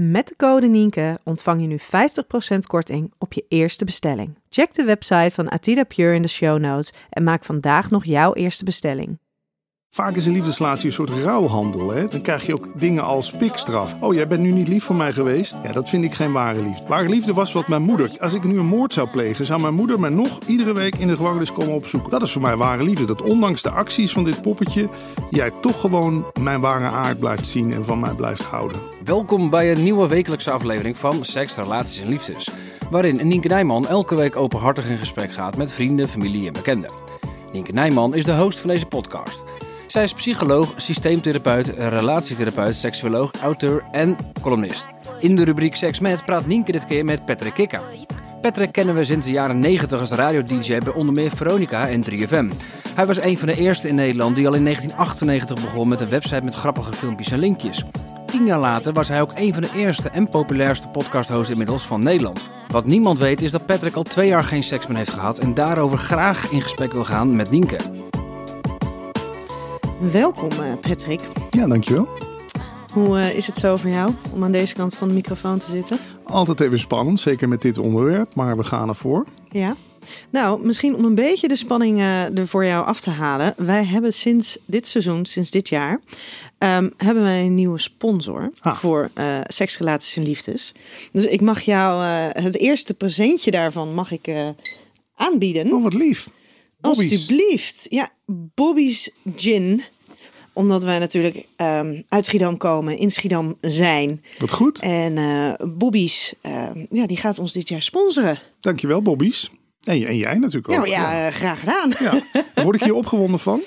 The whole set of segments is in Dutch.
Met de code Nienke ontvang je nu 50% korting op je eerste bestelling. Check de website van Atida Pure in de show notes en maak vandaag nog jouw eerste bestelling. Vaak is een liefdesrelatie een soort rouwhandel. Hè? Dan krijg je ook dingen als pikstraf. Oh, jij bent nu niet lief voor mij geweest? Ja, dat vind ik geen ware liefde. Ware liefde was wat mijn moeder. Als ik nu een moord zou plegen, zou mijn moeder mij nog iedere week in de gevangenis komen opzoeken. Dat is voor mij ware liefde. Dat ondanks de acties van dit poppetje, jij toch gewoon mijn ware aard blijft zien en van mij blijft houden. Welkom bij een nieuwe wekelijkse aflevering van Seks, Relaties en Liefdes. Waarin Nienke Nijman elke week openhartig in gesprek gaat met vrienden, familie en bekenden. Nienke Nijman is de host van deze podcast. Zij is psycholoog, systeemtherapeut, relatietherapeut, seksuoloog, auteur en columnist. In de rubriek Seks met praat Nienke dit keer met Patrick Kikker. Patrick kennen we sinds de jaren 90 als radio-dj bij onder meer Veronica en 3FM. Hij was een van de eerste in Nederland die al in 1998 begon met een website met grappige filmpjes en linkjes. Tien jaar later was hij ook een van de eerste en populairste podcasthosts inmiddels van Nederland. Wat niemand weet is dat Patrick al twee jaar geen seks meer heeft gehad en daarover graag in gesprek wil gaan met Nienke. Welkom eh, Patrick. Ja, dankjewel. Hoe eh, is het zo voor jou om aan deze kant van de microfoon te zitten? Altijd even spannend, zeker met dit onderwerp, maar we gaan ervoor. Ja. Nou, misschien om een beetje de spanning uh, er voor jou af te halen. Wij hebben sinds dit seizoen, sinds dit jaar, um, hebben wij een nieuwe sponsor Ah. voor uh, seksrelaties en liefdes. Dus ik mag jou uh, het eerste presentje daarvan mag ik uh, aanbieden. Oh, wat lief. Bobby's. Alsjeblieft. Ja, Bobby's Gin omdat wij natuurlijk um, uit Schiedam komen, in Schiedam zijn. Wat goed. En uh, Bobby's, uh, ja, die gaat ons dit jaar sponsoren. Dankjewel, Bobby's. En, en jij natuurlijk ook. Nou ja, ja. Graag gedaan. Ja. Word ik hier opgewonden van?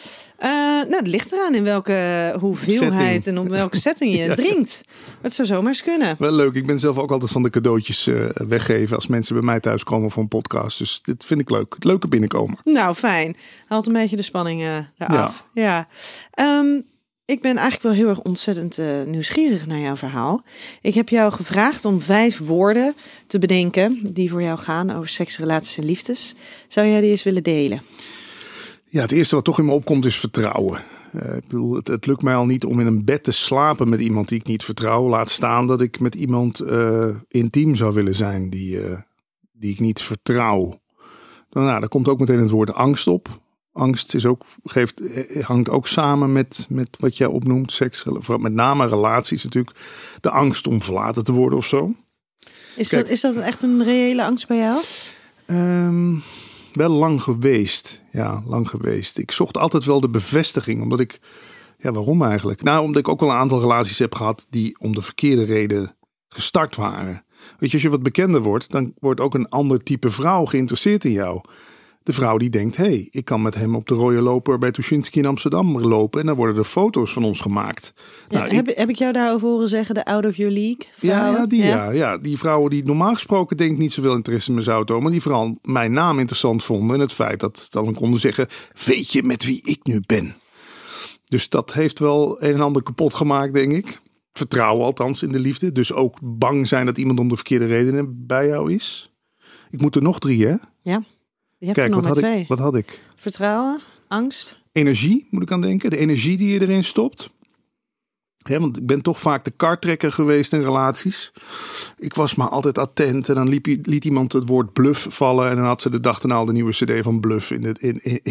Uh, nou, het ligt eraan in welke hoeveelheid setting. en op welke setting je ja. drinkt. Het zou zomaar eens kunnen. Wel leuk. Ik ben zelf ook altijd van de cadeautjes uh, weggeven als mensen bij mij thuis komen voor een podcast. Dus dit vind ik leuk. Het leuke binnenkomen. Nou, fijn. Haalt een beetje de spanning uh, eraf. Ja. ja. Um, ik ben eigenlijk wel heel erg ontzettend uh, nieuwsgierig naar jouw verhaal. Ik heb jou gevraagd om vijf woorden te bedenken die voor jou gaan over seks, relaties en liefdes. Zou jij die eens willen delen? Ja, het eerste wat toch in me opkomt is vertrouwen. Uh, ik bedoel, het, het, lukt mij al niet om in een bed te slapen met iemand die ik niet vertrouw. Laat staan dat ik met iemand uh, intiem zou willen zijn die, uh, die ik niet vertrouw. Nou, daar komt ook meteen het woord angst op. Angst is ook, geeft, hangt ook samen met, met wat jij opnoemt, seks, met name relaties natuurlijk. De angst om verlaten te worden of zo. Is, Kijk, dat, is dat echt een reële angst bij jou? Um, wel lang geweest. Ja, lang geweest. Ik zocht altijd wel de bevestiging, omdat ik. Ja, waarom eigenlijk? Nou, omdat ik ook wel een aantal relaties heb gehad die om de verkeerde reden gestart waren. Weet je, als je wat bekender wordt, dan wordt ook een ander type vrouw geïnteresseerd in jou. De vrouw die denkt, hé, hey, ik kan met hem op de rode loper bij Tuschinski in Amsterdam lopen. En dan worden er foto's van ons gemaakt. Ja, nou, heb, ik... heb ik jou daarover horen zeggen, de out of your league vrouwen? Ja, die, ja. Ja, ja, die vrouwen die normaal gesproken denk ik niet zoveel interesse in mijn tonen. Maar die vooral mijn naam interessant vonden. En het feit dat ze dan konden zeggen, weet je met wie ik nu ben? Dus dat heeft wel een en ander kapot gemaakt, denk ik. Vertrouwen althans in de liefde. Dus ook bang zijn dat iemand om de verkeerde redenen bij jou is. Ik moet er nog drie, hè? Ja. Je hebt Kijk, er nog wat maar had, twee. ik, wat had ik? Vertrouwen, angst. Energie, moet ik aan denken. De energie die je erin stopt. He, want ik ben toch vaak de kartrekker geweest in relaties. Ik was maar altijd attent. En dan liep, liet iemand het woord bluff vallen. En dan had ze de dag daarna al de nieuwe cd van Bluff in de, in, in,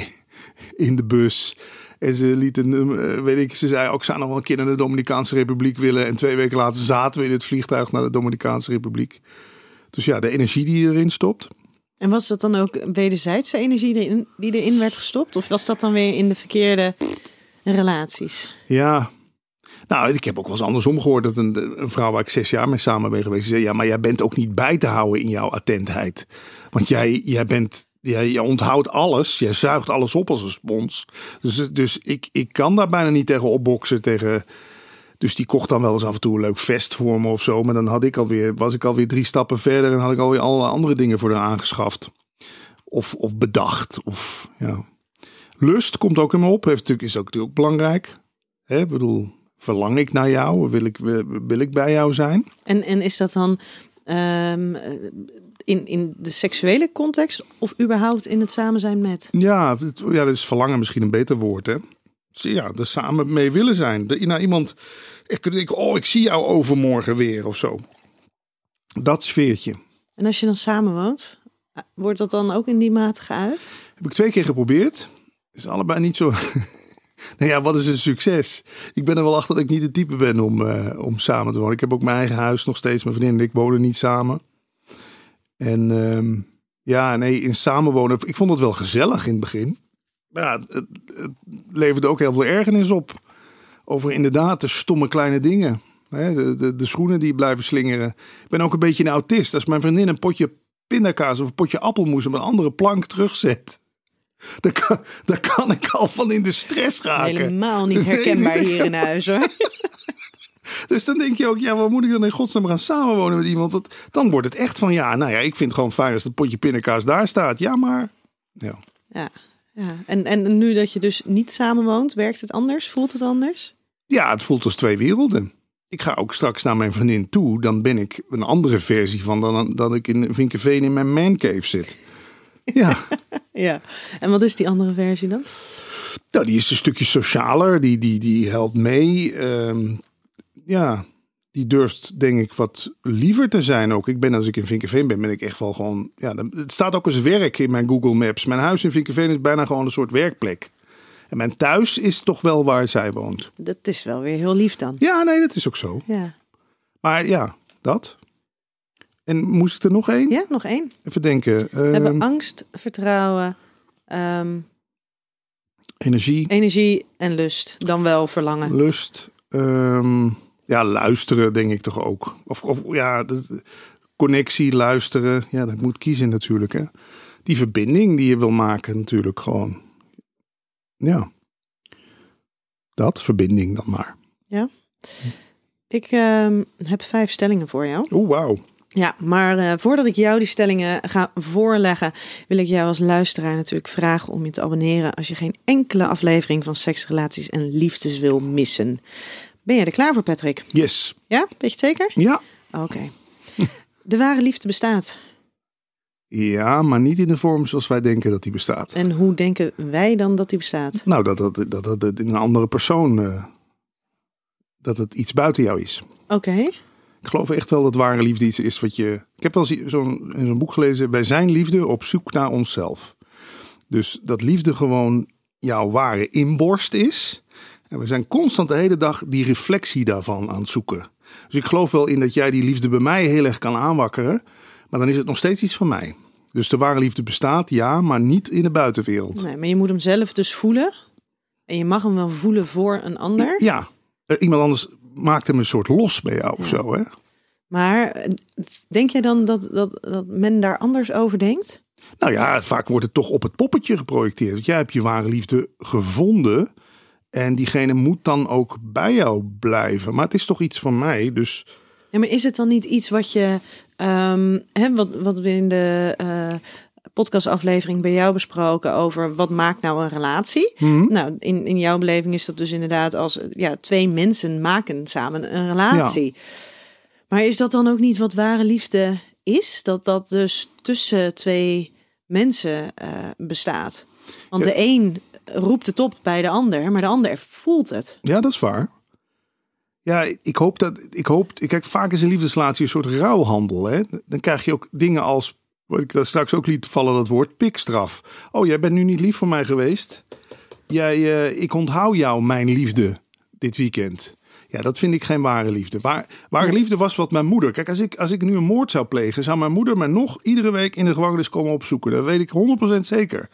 in de bus. En ze liet een, eh, weet ik, ze zei ook, ik zou nog wel een keer naar de Dominicaanse Republiek willen. En twee weken later zaten we in het vliegtuig naar de Dominicaanse Republiek. Dus ja, de energie die erin stopt. En was dat dan ook wederzijdse energie die erin, werd gestopt? Of was dat dan weer in de verkeerde relaties? Ja. Nou, ik heb ook wel eens andersom gehoord dat een, een vrouw waar ik zes jaar mee samen ben geweest, zei: Ja, maar jij bent ook niet bij te houden in jouw attentheid. Want jij, jij bent. Ja, je onthoudt alles, je zuigt alles op als een spons. Dus, dus ik, ik kan daar bijna niet tegen opboksen. Tegen, dus die kocht dan wel eens af en toe een leuk vest voor me of zo. Maar dan had ik alweer, was ik alweer drie stappen verder en had ik alweer alle andere dingen voor haar aangeschaft. Of, of bedacht. Of, ja. Lust komt ook in me op. Heeft natuurlijk, is ook natuurlijk ook belangrijk. Hè, ik bedoel, verlang ik naar jou? Wil ik, wil ik bij jou zijn? En, en is dat dan ehm, in, in de seksuele context of überhaupt in het samen zijn met? Ja, het, ja, dat is verlangen misschien een beter woord, hè? Ja, er samen mee willen zijn. De, naar iemand, ik, ik, oh, ik zie jou overmorgen weer of zo. Dat sfeertje. En als je dan samen woont, wordt dat dan ook in die mate geuit? Heb ik twee keer geprobeerd. Is allebei niet zo. nou ja, wat is een succes? Ik ben er wel achter dat ik niet de type ben om, uh, om samen te wonen. Ik heb ook mijn eigen huis nog steeds. Mijn vriendin en ik wonen niet samen. En um, ja, nee, in samenwonen. Ik vond het wel gezellig in het begin. Ja, het, het leverde ook heel veel ergernis op. Over inderdaad de stomme kleine dingen. De, de, de, schoenen die blijven slingeren. Ik ben ook een beetje een autist. Als mijn vriendin een potje pindakaas of een potje appelmoes op een andere plank terugzet. Daar kan, daar kan ik al van in de stress raken. Helemaal niet herkenbaar hier in huis hoor. Dus dan denk je ook, ja, waar moet ik dan in godsnaam gaan samenwonen met iemand? Want dan wordt het echt van, ja, nou ja, ik vind het gewoon fijn als het potje pindakaas daar staat. Ja, maar... Ja. ja. Ja, en, en nu dat je dus niet samenwoont, werkt het anders? Voelt het anders? Ja, het voelt als twee werelden. Ik ga ook straks naar mijn vriendin toe. Dan ben ik een andere versie van dan dat ik in Vinkenveen in mijn mancave zit. Ja. ja. En wat is die andere versie dan? Nou, die is een stukje socialer. Die, die, die helpt mee. Um, ja, die durft denk ik wat liever te zijn ook. Ik ben als ik in Vinkenveen ben, ben ik echt wel gewoon... Ja, het staat ook als werk in mijn Google Maps. Mijn huis in Vinkenveen is bijna gewoon een soort werkplek. En mijn thuis is toch wel waar zij woont. Dat is wel weer heel lief dan. Ja, nee, dat is ook zo. Ja. Maar ja, dat. En moest ik er nog één? Ja, nog één. Even denken. We hebben ehm, angst, vertrouwen, ehm, energie. Energie en lust. Dan wel verlangen. Lust. Um, ja, luisteren denk ik toch ook. Of, of ja, de, connectie, luisteren. Ja, dat moet kiezen natuurlijk. Hè. Die verbinding die je wil maken natuurlijk gewoon. Ja. Dat, verbinding dan maar. Ja. Ik ehm, heb vijf stellingen voor jou. Oeh, wauw. Ja, maar uh, voordat ik jou die stellingen ga voorleggen, wil ik jou als luisteraar natuurlijk vragen om je te abonneren als je geen enkele aflevering van Seks, Relaties en Liefdes wil missen. Ben je er klaar voor, Patrick? Yes. Ja, weet je het zeker? Ja. Oké. De ware liefde bestaat. Ja, maar niet in de vorm zoals wij denken dat die bestaat. En hoe denken wij dan dat die bestaat? Nou, dat dat, dat, dat in een andere persoon. Uh, dat het iets buiten jou is. Oké. Ik geloof echt wel dat ware liefde iets is wat je. Ik heb wel zo'n in zo'n boek gelezen. Wij zijn liefde op zoek naar onszelf. Dus dat liefde gewoon jouw ware inborst is. En we zijn constant de hele dag die reflectie daarvan aan het zoeken. Dus ik geloof wel in dat jij die liefde bij mij heel erg kan aanwakkeren. Maar dan is het nog steeds iets van mij. Dus de ware liefde bestaat, ja, maar niet in de buitenwereld. Nee, maar je moet hem zelf dus voelen. En je mag hem wel voelen voor een ander. Ja, eh, iemand anders maakt hem een soort los bij jou of zo, hè? Maar eh, denk jij dan dat, dat, dat men daar anders over denkt? Nou ja, vaak wordt het toch op het poppetje geprojecteerd. Want jij hebt je ware liefde gevonden. En diegene moet dan ook bij jou blijven. Maar het is toch iets van mij, dus... Ja, maar is het dan niet iets wat je... Um, hè, wat, wat we in de uh, podcastaflevering bij jou besproken over... wat maakt nou een relatie? Mhm. Nou, in, in jouw beleving is dat dus inderdaad als... Ja, twee mensen maken samen een relatie. Maar is dat dan ook niet wat ware liefde is? Dat dat dus tussen twee mensen uh, bestaat? Want de een roept het op bij de ander, maar de ander voelt het. Ja, dat is waar. Ja, ik hoop dat. Ik hoop. Kijk, vaak is een liefdesrelatie een soort rouwhandel. Hè? Dan krijg je ook dingen als. Wat ik dat straks ook liet vallen, dat woord pikstraf. Oh, jij bent nu niet lief voor mij geweest. jij, eh, ik onthoud jou, mijn liefde, dit weekend. Ja, dat vind ik geen ware liefde. Waar, ware liefde was wat mijn moeder. Kijk, als ik, als ik nu een moord zou plegen, zou mijn moeder mij nog iedere week in de gevangenis komen opzoeken. Dat weet ik 100% zeker.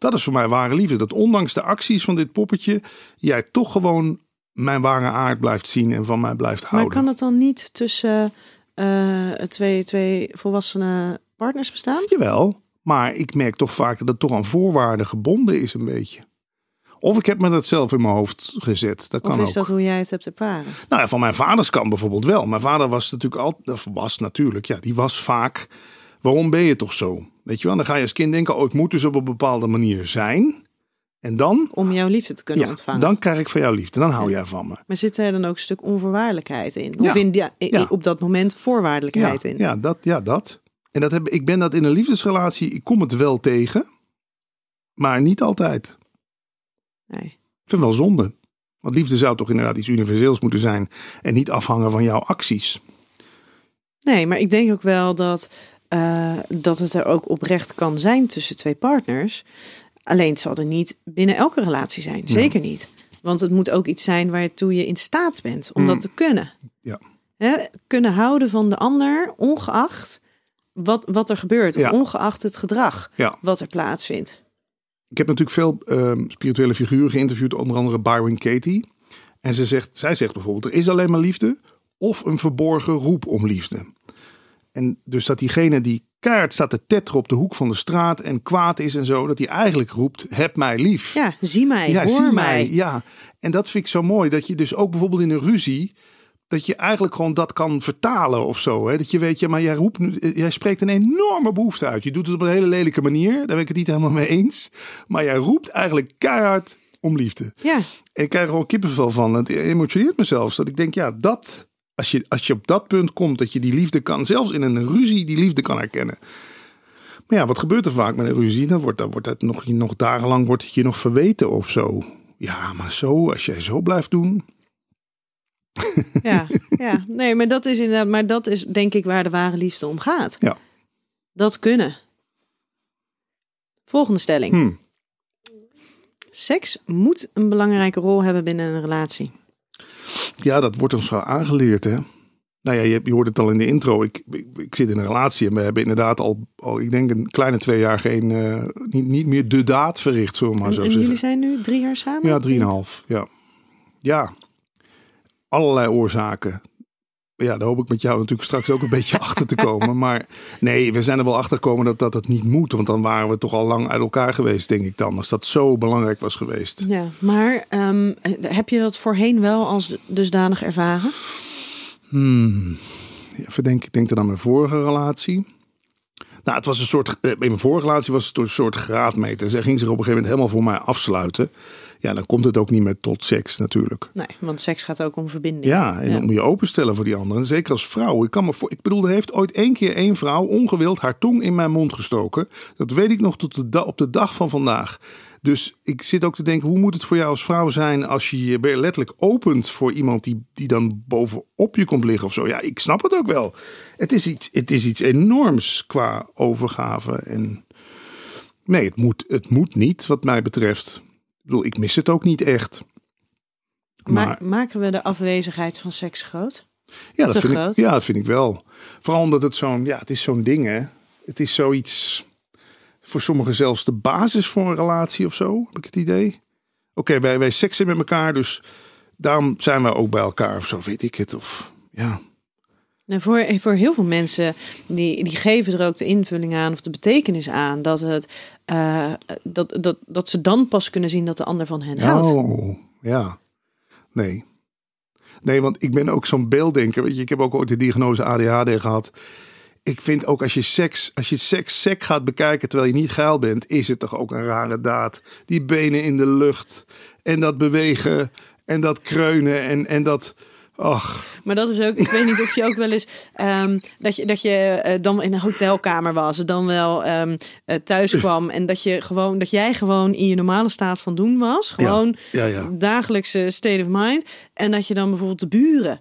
Dat is voor mij ware liefde. Dat ondanks de acties van dit poppetje, jij toch gewoon mijn ware aard blijft zien en van mij blijft Maar houden. kan dat dan niet tussen eh, twee, twee volwassene partners bestaan? Jawel, maar ik merk toch vaak dat het toch aan voorwaarden gebonden is een beetje. Of ik heb me dat zelf in mijn hoofd gezet. Dat kan Of is ook. dat hoe jij het hebt ervaren? Nou ja, van mijn vaders kant bijvoorbeeld wel. Mijn vader was natuurlijk altijd, was natuurlijk, ja, die was vaak. Waarom ben je toch zo? Weet je wel, dan ga je als kind denken, oh, ik moet dus op een bepaalde manier zijn. En dan, Om jouw liefde te kunnen ja, ontvangen. dan krijg ik van jou liefde. Dan hou jij van me. Maar zit er dan ook een stuk onvoorwaardelijkheid in? Ja. Of in, ja, i- Ja. op dat moment voorwaardelijkheid in? ja, dat, ja, dat. En dat heb, ik ben dat in een liefdesrelatie, ik kom het wel tegen. Maar niet altijd. Nee. Ik vind het wel zonde. Want liefde zou toch inderdaad iets universeels moeten zijn. En niet afhangen van jouw acties. nee, maar ik denk ook wel dat, eh, dat het er ook oprecht kan zijn tussen twee partners. Alleen het zal er niet binnen elke relatie zijn. Zeker niet. Want het moet ook iets zijn waartoe je in staat bent om dat te kunnen. Mm. Ja. Hè, kunnen houden van de ander, ongeacht wat, wat er gebeurt. Of Ja. ongeacht het gedrag Ja. wat er plaatsvindt. Ik heb natuurlijk veel ehm, spirituele figuren geïnterviewd, onder andere Byron Katie. En ze zegt, zij zegt bijvoorbeeld, er is alleen maar liefde of een verborgen roep om liefde. En dus dat diegene die keihard staat te tetteren op de hoek van de straat en kwaad is en zo, dat hij eigenlijk roept, heb mij lief. Ja, zie mij, Ja, hoor zie mij. mij. Ja, en dat vind ik zo mooi. Dat je dus ook bijvoorbeeld in een ruzie. Dat je eigenlijk gewoon dat kan vertalen of zo. Hè? Dat je weet, ja, maar jij, roept, jij spreekt een enorme behoefte uit. Je doet het op een hele lelijke manier. Daar ben ik het niet helemaal mee eens. Maar jij roept eigenlijk keihard om liefde. Ja, En ik krijg er gewoon kippenvel van. Het emotioneert me zelfs. Dat ik denk, ja, dat. Als je, als je op dat punt komt dat je die liefde kan, zelfs in een ruzie, die liefde kan herkennen. Maar ja, wat gebeurt er vaak met een ruzie? Dan wordt, dan wordt het nog, nog dagenlang wordt het je nog verweten of zo. Ja, maar zo, als jij zo blijft doen. ja, ja. Nee, maar dat is inderdaad, maar dat is denk ik waar de ware liefde om gaat. Ja. Dat kunnen. Volgende stelling. Hm. Seks moet een belangrijke rol hebben binnen een relatie. Ja, dat wordt ons wel aangeleerd, hè. Nou ja, je, je hoort het al in de intro. Ik, ik, ik zit in een relatie en we hebben inderdaad al, al ik denk een kleine twee jaar geen, eh, niet, niet meer de daad verricht, zullen we maar En, zo en zeggen. jullie zijn nu drie jaar samen? Ja, drieënhalf. Ja. ja, allerlei oorzaken. Ja, daar hoop ik met jou natuurlijk straks ook een beetje achter te komen. Maar nee, we zijn er wel achter gekomen dat, dat het niet moet. Want dan waren we toch al lang uit elkaar geweest, denk ik dan. Als dat zo belangrijk was geweest. Ja, maar ehm, heb je dat voorheen wel als dusdanig ervaren? Hmm. Even denk, ik denk dan aan mijn vorige relatie. Nou, het was een soort. eh, In mijn vorige relatie was het een soort graadmeter. Zij ging zich op een gegeven moment helemaal voor mij afsluiten. Ja, dan komt het ook niet meer tot seks natuurlijk. Nee, want seks gaat ook om verbinding. Ja, en dan moet je openstellen voor die anderen. Zeker als vrouw. Ik, kan me voor, ik bedoel, er heeft ooit één keer één vrouw ongewild haar tong in mijn mond gestoken. Dat weet ik nog tot de op de dag van vandaag. Dus ik zit ook te denken, hoe moet het voor jou als vrouw zijn als je je letterlijk opent voor iemand die, die dan bovenop je komt liggen of zo. Ja, ik snap het ook wel. Het is iets, het is iets enorms qua overgave. En nee, het moet, het moet niet wat mij betreft. Ik bedoel, ik mis het ook niet echt. Ma- Maar- maken we de afwezigheid van seks groot? Ja, dat vind groot? Ik, ja, dat vind ik wel. Vooral omdat het zo'n, ja, het is zo'n ding, hè. Het is zoiets, voor sommigen zelfs de basis voor een relatie of zo, heb ik het idee. Oké, wij, wij seksen met elkaar, dus daarom zijn we ook bij elkaar of zo, weet ik het. Of, ja. Nou, voor, voor heel veel mensen, die, die geven er ook de invulling aan of de betekenis aan. Dat, het, eh, dat, dat, dat ze dan pas kunnen zien dat de ander van hen houdt. Oh, ja. Nee. Nee, want ik ben ook zo'n beelddenker. Weet je, ik heb ook ooit de diagnose ADHD gehad. Ik vind ook als je seks, als je seks sec gaat bekijken terwijl je niet geil bent, is het toch ook een rare daad. Die benen in de lucht en dat bewegen en dat kreunen en, en dat. Ach, Maar dat is ook, ik weet niet of je ook wel eens ehm, dat je, dat je eh, dan in een hotelkamer was, dan wel eh, thuis kwam en dat je gewoon dat jij gewoon in je normale staat van doen was, gewoon ja, ja. dagelijkse state of mind, en dat je dan bijvoorbeeld de buren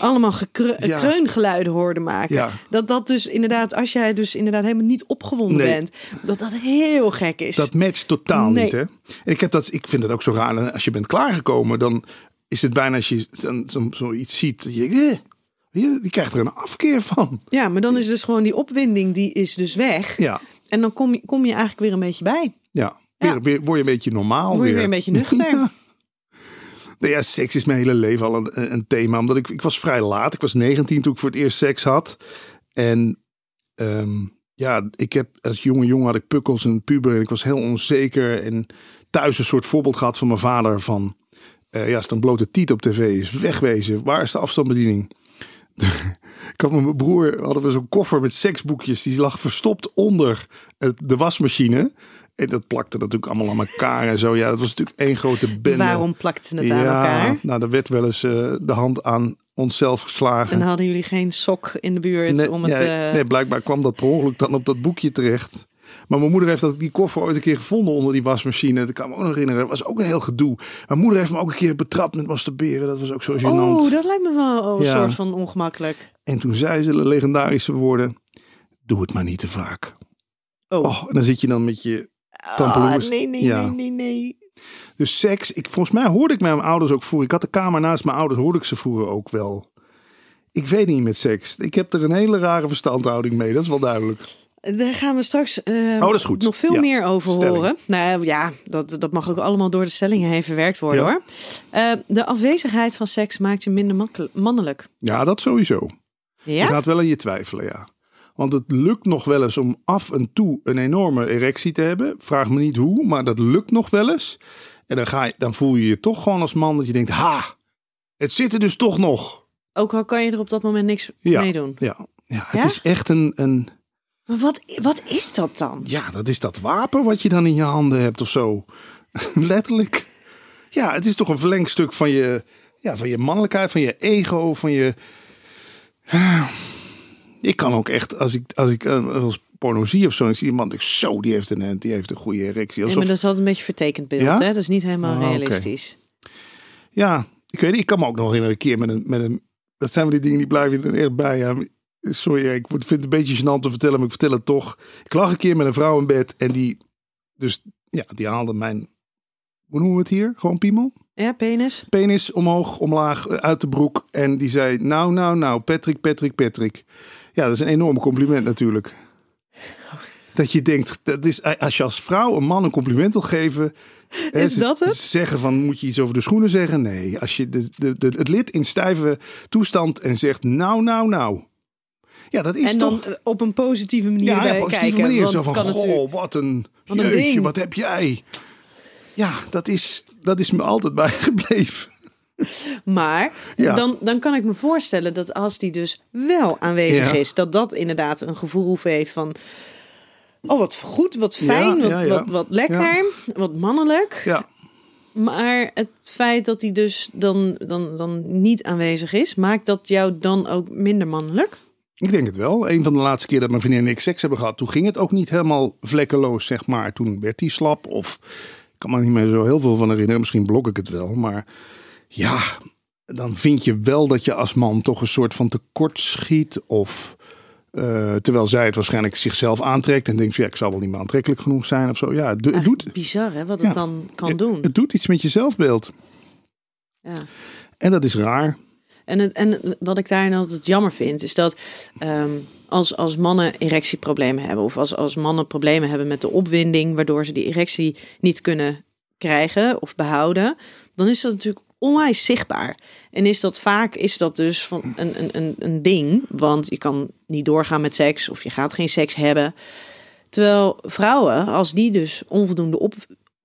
allemaal Ja. kreungeluiden hoorde maken. Dat dat dus inderdaad, als jij dus inderdaad helemaal niet opgewonden Nee. bent, dat dat heel gek is. dat matcht totaal Nee. niet, hè? En ik, heb dat, ik vind het ook zo raar. Als je bent klaargekomen, dan is het bijna als je zo- zo- zoiets ziet. Je, eh, je, die krijgt er een afkeer van. Ja, maar dan is dus gewoon die opwinding, die is dus weg. Ja, En dan kom je, kom je eigenlijk weer een beetje bij. ja. Weer, Ja. weer- word je een beetje normaal. Word je weer een beetje nuchter. Ja, seks is mijn hele leven al een, een thema. Omdat ik, ik was vrij laat. Ik was 19 toen ik voor het eerst seks had. En ehm, ja, ik heb als jonge jongen had ik pukkels en puber. En ik was heel onzeker. En thuis een soort voorbeeld gehad van mijn vader. Van eh, ja, als een blote tiet op tv is, wegwezen. Waar is de afstandsbediening? ik had met mijn broer, hadden we zo'n koffer met seksboekjes. Die lag verstopt onder het, de wasmachine. En dat plakte natuurlijk allemaal aan elkaar en zo. Ja, dat was natuurlijk één grote bende. Waarom plakte het aan elkaar? Nou, er werd wel eens eh, de hand aan onszelf geslagen. En hadden jullie geen sok in de buurt nee, om het... ja, eh, nee, blijkbaar kwam dat per ongeluk dan op dat boekje terecht. Maar mijn moeder heeft dat, die koffer ooit een keer gevonden onder die wasmachine. Dat kan me ook nog herinneren. Dat was ook een heel gedoe. Mijn moeder heeft me ook een keer betrapt met masturberen. Dat was ook zo gênant. Oh, dat lijkt me wel een Ja. soort van ongemakkelijk. En toen zei ze de legendarische woorden. Doe het maar niet te vaak. Oh, Oh, en dan zit je dan met je Ah, tampeloers. nee, nee, Ja. nee, nee, nee. Dus seks, ik, volgens mij hoorde ik mijn ouders ook vroeger. Ik had de kamer naast mijn ouders, hoorde ik ze vroeger ook wel. Ik weet niet met seks. Ik heb er een hele rare verstandhouding mee, dat is wel duidelijk. Daar gaan we straks eh, goed. nog veel Ja. meer over Stelling. horen. Nou ja, dat, dat mag ook allemaal door de stellingen heen verwerkt worden Ja. hoor. Eh, de afwezigheid van seks maakt je minder mannelijk. Ja, dat sowieso. Je Ja? gaat wel aan je twijfelen, ja. Want het lukt nog wel eens om af en toe een enorme erectie te hebben. Vraag me niet hoe, maar dat lukt nog wel eens. En dan, ga je, dan voel je je toch gewoon als man dat je denkt, ha, het zit er dus toch nog. Ook al kan je er op dat moment niks Ja. mee doen. Ja, ja het is echt een, een, Maar wat, wat is dat dan? Ja, dat is dat wapen wat je dan in je handen hebt of zo. Letterlijk. Ja, het is toch een verlengstuk van je, ja, van je mannelijkheid, van je ego, van je. Ik kan ook echt, als ik, als ik eh, als porno zie of zo, en ik zie iemand, ik zo, die heeft een, die heeft een goede erectie. Ja, Alsof, maar dat is altijd een beetje vertekend beeld. Ja? Hè? Dat is niet helemaal oké. realistisch. Ja, ik weet niet, ik kan me ook nog herinneren een keer met een, met een, dat zijn we die dingen die blijven er echt bij. Ja, sorry, ik vind het een beetje gênant om te vertellen, maar ik vertel het toch. Ik lag een keer met een vrouw in bed en die, dus ja, die haalde mijn, hoe noemen we het hier? Gewoon piemel? Ja, penis. Penis omhoog, omlaag, eh, uit de broek. En die zei, nou, nou, nou, Patrick, Patrick, Patrick. Ja, dat is een enorm compliment natuurlijk. Dat je denkt, dat is, als je als vrouw een man een compliment wil geven. Is dat het? Zeggen van, moet je iets over de schoenen zeggen? Nee, als je de, de, de, het lid in stijve toestand en zegt, nou, nou, nou. Ja, dat is En dan toch... eh, op een positieve manier Ja, positieve kijken. manier. Want Zo van, kan natuurlijk... wat een, Wat een wat heb jij? Ja, dat is, dat is me altijd bijgebleven. Maar Ja. dan, dan kan ik me voorstellen dat als die dus wel aanwezig Ja. is, dat dat inderdaad een gevoel heeft van. Oh, wat goed, wat fijn, Ja, wat. Wat, wat lekker, wat mannelijk. Ja, Maar het feit dat hij dus dan, dan, dan niet aanwezig is, maakt dat jou dan ook minder mannelijk? Ik denk het wel. Een van de laatste keer dat mijn vriendin en ik seks hebben gehad, toen ging het ook niet helemaal vlekkeloos, zeg maar. Toen werd hij slap of ik kan me niet meer zo heel veel van herinneren. Misschien blok ik het wel, maar ja, dan vind je wel dat je als man toch een soort van tekort schiet of eh, terwijl zij het waarschijnlijk zichzelf aantrekt en denkt van ja, ik zal wel niet meer aantrekkelijk genoeg zijn of zo. Ja, het, do- het doet, Bizar hè, wat Ja. het dan kan doen. het doet iets met je zelfbeeld. Ja. En dat is raar. En, het, en wat ik daarin altijd jammer vind, is dat ehm, als, als mannen erectieproblemen hebben, of als, als mannen problemen hebben met de opwinding, waardoor ze die erectie niet kunnen krijgen of behouden, dan is dat natuurlijk onwijs zichtbaar. En is dat vaak is dat dus van een, een, een, een ding, want je kan niet doorgaan met seks of je gaat geen seks hebben. Terwijl vrouwen, als die dus onvoldoende op,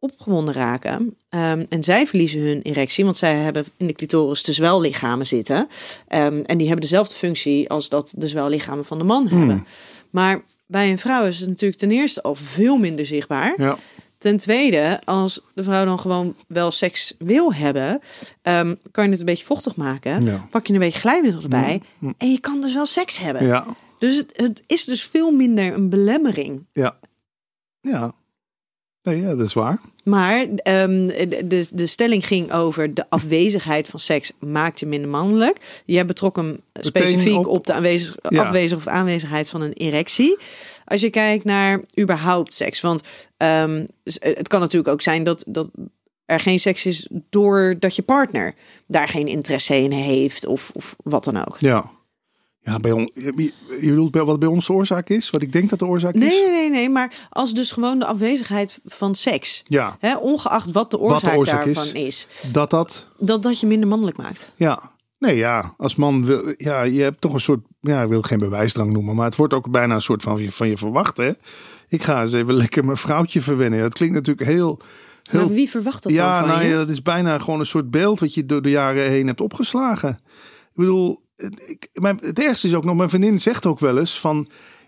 opgewonden raken ehm, en zij verliezen hun erectie, want zij hebben in de clitoris de zwellichamen zitten ehm, en die hebben dezelfde functie als dat de zwellichamen van de man hebben. Maar bij een vrouw is het natuurlijk ten eerste al veel minder zichtbaar. Ja. Ten tweede, als de vrouw dan gewoon wel seks wil hebben, ehm, kan je het een beetje vochtig maken. Ja. Pak je een beetje glijmiddel erbij en je kan dus wel seks hebben. Ja, Dus het, het is dus veel minder een belemmering. ja. Ja. Nee, ja, dat is waar. Maar ehm, de, de stelling ging over de afwezigheid van seks maakt je minder mannelijk. Jij betrok hem specifiek op, op- de aanwezig, Ja. afwezig of aanwezigheid van een erectie. Als je kijkt naar überhaupt seks. Want ehm, s- het kan natuurlijk ook zijn dat, dat er geen seks is doordat je partner daar geen interesse in heeft of, of wat dan ook. Ja. Ja, bij ons. Je bedoelt wat bij ons de oorzaak is? Wat ik denk dat de oorzaak Nee, is? nee, nee, nee, maar als dus gewoon de afwezigheid van seks, Ja, hè, ongeacht wat de oorzaak, oorzaak is. daarvan is, dat dat. dat dat je minder mannelijk maakt. Ja. Nee, ja. Als man wil. Ja, je hebt toch een soort. Ja, ik wil geen bewijsdrang noemen. Maar het wordt ook bijna een soort van, je- van je verwacht, hè? Ik ga eens even lekker mijn vrouwtje verwennen. Dat klinkt natuurlijk heel. heel Maar wie verwacht dat ja, dan van nou je? ja, dat is bijna gewoon een soort beeld wat je door de jaren heen hebt opgeslagen. Ik bedoel, ik, mijn, het ergste is ook nog, mijn vriendin zegt ook wel eens van.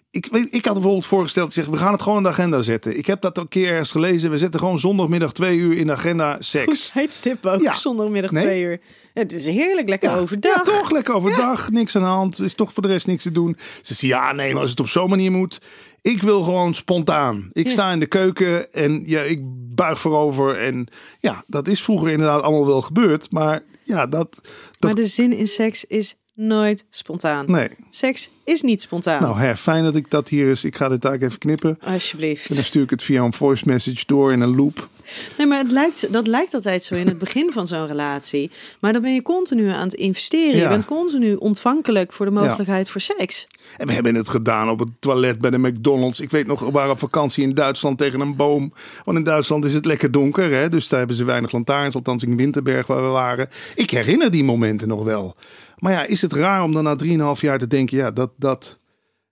Ik, ik had bijvoorbeeld voorgesteld, zeg, we gaan het gewoon in de agenda zetten. Ik heb dat een keer ergens gelezen. We zetten gewoon zondagmiddag twee uur in de agenda Goed seks. tijdstip ook, Ja. zondagmiddag Nee. twee uur. Het is heerlijk, lekker Ja, overdag. Ja, toch lekker overdag. Niks aan de hand. Is toch voor de rest niks te doen. Ze zegt, ja, nee, maar als het op zo'n manier moet. Ik wil gewoon spontaan. Ik sta in de keuken en ja, ik buig voorover. En ja, dat is vroeger inderdaad allemaal wel gebeurd. Maar ja, dat... dat Maar de zin in seks is nooit spontaan. nee. Seks is niet spontaan. Nou, hè, fijn dat ik dat hier is. Ik ga dit taak even knippen. Alsjeblieft. En dan stuur ik het via een voice message door in een loop. Nee, maar het lijkt, dat lijkt altijd zo in het begin van zo'n relatie. Maar dan ben je continu aan het investeren. Je bent continu ontvankelijk voor de mogelijkheid voor seks. En we hebben het gedaan op het toilet bij de McDonald's. Ik weet nog, we waren op vakantie in Duitsland tegen een boom. Want in Duitsland is het lekker donker. Hè? Dus daar hebben ze weinig lantaarns. Althans in Winterberg waar we waren. Ik herinner die momenten nog wel. Maar ja, is het raar om dan na 3,5 jaar te denken... ja, dat, dat,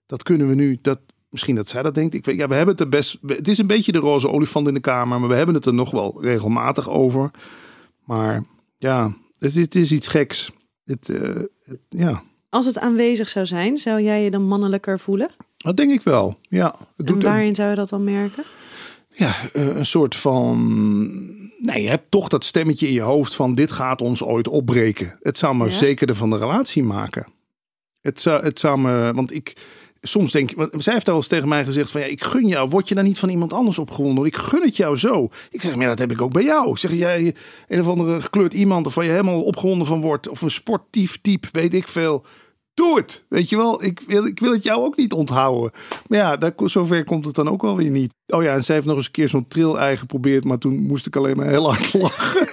dat kunnen we nu... Dat, misschien dat zij dat denkt. Ik weet, ja, we hebben het er best... Het is een beetje de roze olifant in de kamer. Maar we hebben het er nog wel regelmatig over. Maar ja, het, het is iets geks. Het, eh, het- ja, Als het aanwezig zou zijn, zou jij je dan mannelijker voelen? dat denk ik wel. Ja, het En doet waarin zou je dat dan merken? ja, eh, een soort van. Nee, je hebt toch dat stemmetje in je hoofd van dit gaat ons ooit opbreken. Het zou me Ja? zekerder van de relatie maken. Het zou, het zou me. Want ik. Soms denk ik, want zij heeft al eens tegen mij gezegd van ja, ik gun jou, word je dan niet van iemand anders opgewonden? Ik gun het jou zo. Ik zeg, maar dat heb ik ook bij jou. Ik zeg, jij een of andere gekleurd iemand of waar je helemaal opgewonden van wordt, of een sportief type, weet ik veel. Doe het, weet je wel. Ik wil, ik wil het jou ook niet onthouden. Maar ja, daar, zover komt het dan ook wel weer niet. Oh ja, en zij heeft nog eens een keer zo'n trill-ei geprobeerd, maar toen moest ik alleen maar heel hard lachen.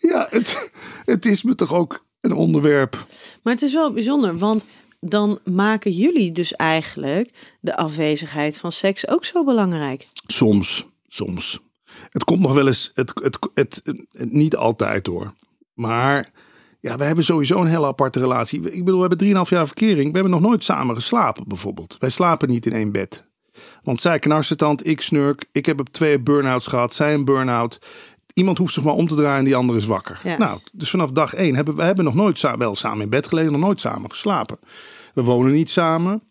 ja, het, het is me toch ook een onderwerp. Maar het is wel bijzonder, want dan maken jullie dus eigenlijk de afwezigheid van seks ook zo belangrijk. Soms, soms. Het komt nog wel eens, het, het, het, niet altijd hoor. Maar ja, we hebben sowieso een hele aparte relatie. Ik bedoel, we hebben 3,5 jaar verkering. We hebben nog nooit samen geslapen bijvoorbeeld. Wij slapen niet in één bed. Want zij knarsetand, ik snurk. Ik heb twee burn-outs gehad, zij een burn-out. Iemand hoeft zich maar om te draaien en die andere is wakker. Ja. Nou, dus vanaf dag één hebben we hebben nog nooit wel samen in bed gelegen, nog nooit samen geslapen. We wonen niet samen.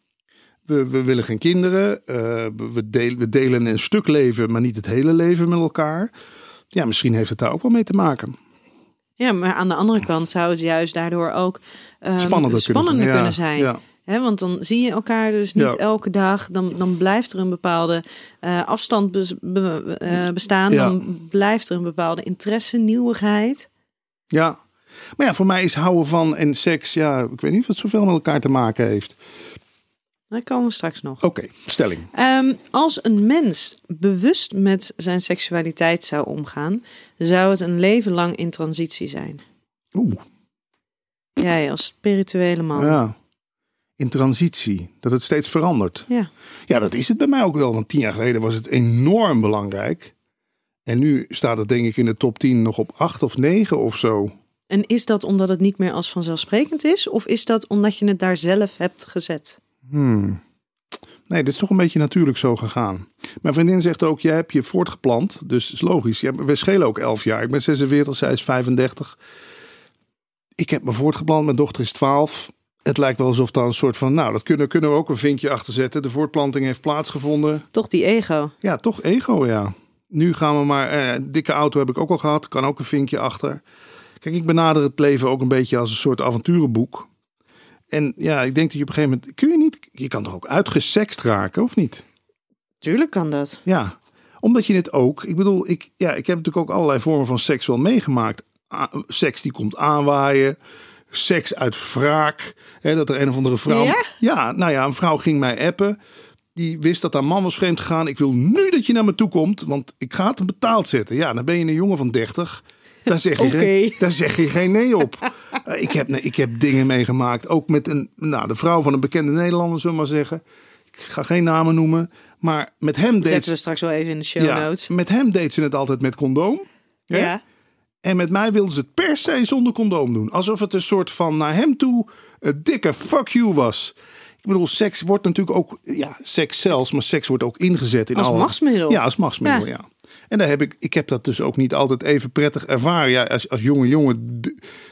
We, we willen geen kinderen. Eh, we, delen, we delen een stuk leven, maar niet het hele leven met elkaar. Ja, misschien heeft het daar ook wel mee te maken. Ja, maar aan de andere kant zou het juist daardoor ook ehm, Spannender, spannender kunnen, kunnen, zijn. Ja. Want dan zie je elkaar dus niet Ja. elke dag. Dan, dan blijft er een bepaalde eh, afstand bes- be- eh, bestaan. Ja. Dan blijft er een bepaalde interesse, nieuwigheid. ja. Maar ja, voor mij is houden van en seks, ja, ik weet niet of het zoveel met elkaar te maken heeft. Daar komen we straks nog. Oké, stelling. Ehm, als een mens bewust met zijn seksualiteit zou omgaan, zou het een leven lang in transitie zijn. Oeh, Jij als spirituele man. ja. In transitie, dat het steeds verandert. Ja. Ja, dat is het bij mij ook wel. Want tien jaar geleden was het enorm belangrijk. En nu staat het denk ik in de top 10 nog op 8 of 9 of zo. En is dat omdat het niet meer als vanzelfsprekend is? Of is dat omdat je het daar zelf hebt gezet? Hmm. Nee, dit is toch een beetje natuurlijk zo gegaan. Mijn vriendin zegt ook, jij hebt je voortgeplant. Dus is logisch. Ja, we schelen ook 11 jaar. Ik ben 46, zij is 35. Ik heb me voortgeplant, mijn dochter is 12. Het lijkt wel alsof dan een soort van, nou, dat kunnen, kunnen we ook een vinkje achter zetten. De voortplanting heeft plaatsgevonden. Toch die ego. Ja, toch ego, ja. Nu gaan we maar, eh, dikke auto heb ik ook al gehad, kan ook een vinkje achter. Kijk, ik benader het leven ook een beetje als een soort avonturenboek. En ja, ik denk dat je op een gegeven moment, kun je niet, je kan toch ook uitgesext raken, of niet? Tuurlijk kan dat. Ja, omdat je het ook, ik bedoel, ik, ja, ik heb natuurlijk ook allerlei vormen van seks wel meegemaakt. A- seks die komt aanwaaien, seks uit wraak. Hè, dat er een of andere vrouw. Ja? nou ja, een vrouw ging mij appen. Die wist dat haar man was vreemd gegaan. Ik wil nu dat je naar me toe komt, want ik ga het betaald zetten. Ja, dan ben je een jongen van 30. Daar zeg je, geen, daar zeg je geen nee op. Eh, ik, heb, nee, ik heb dingen meegemaakt. Ook met een, nou, de vrouw van een bekende Nederlander, zullen we maar zeggen. Ik ga geen namen noemen. Maar met hem deed Zetten we straks wel even in de show ja, notes. met hem deed ze het altijd met condoom. Ja. En met mij wilden ze het per se zonder condoom doen. Alsof het een soort van naar hem toe een dikke fuck you was. Ik bedoel, seks wordt natuurlijk ook, ja, seks zelfs, maar seks wordt ook ingezet in Als alle- machtsmiddel. Ja, als machtsmiddel, Ja. ja. En daar heb ik, ik heb dat dus ook niet altijd even prettig ervaren. Ja, als, als jonge jongen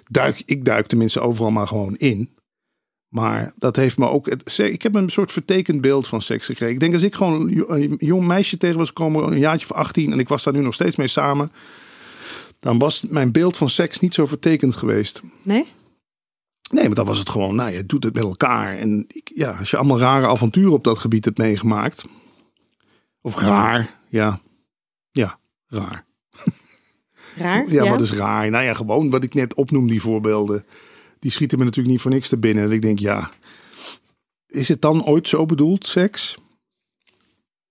duik, ik duik tenminste overal maar gewoon in. Maar dat heeft me ook. Het, ik heb een soort vertekend beeld van seks gekregen. Ik denk als ik gewoon een jo- een jong meisje tegen was gekomen, een jaartje of 18, en ik was daar nu nog steeds mee samen. Dan was mijn beeld van seks niet zo vertekend geweest. Nee? Nee, maar dan was het gewoon, nou, je doet het met elkaar. En ik, ja, als je allemaal rare avonturen op dat gebied hebt meegemaakt. Of raar, ja. Ja, raar. Raar? Ja, wat is raar? Nou ja, gewoon wat ik net opnoem, die voorbeelden. Die schieten me natuurlijk niet voor niks te binnen. En ik denk, ja, is het dan ooit zo bedoeld, seks?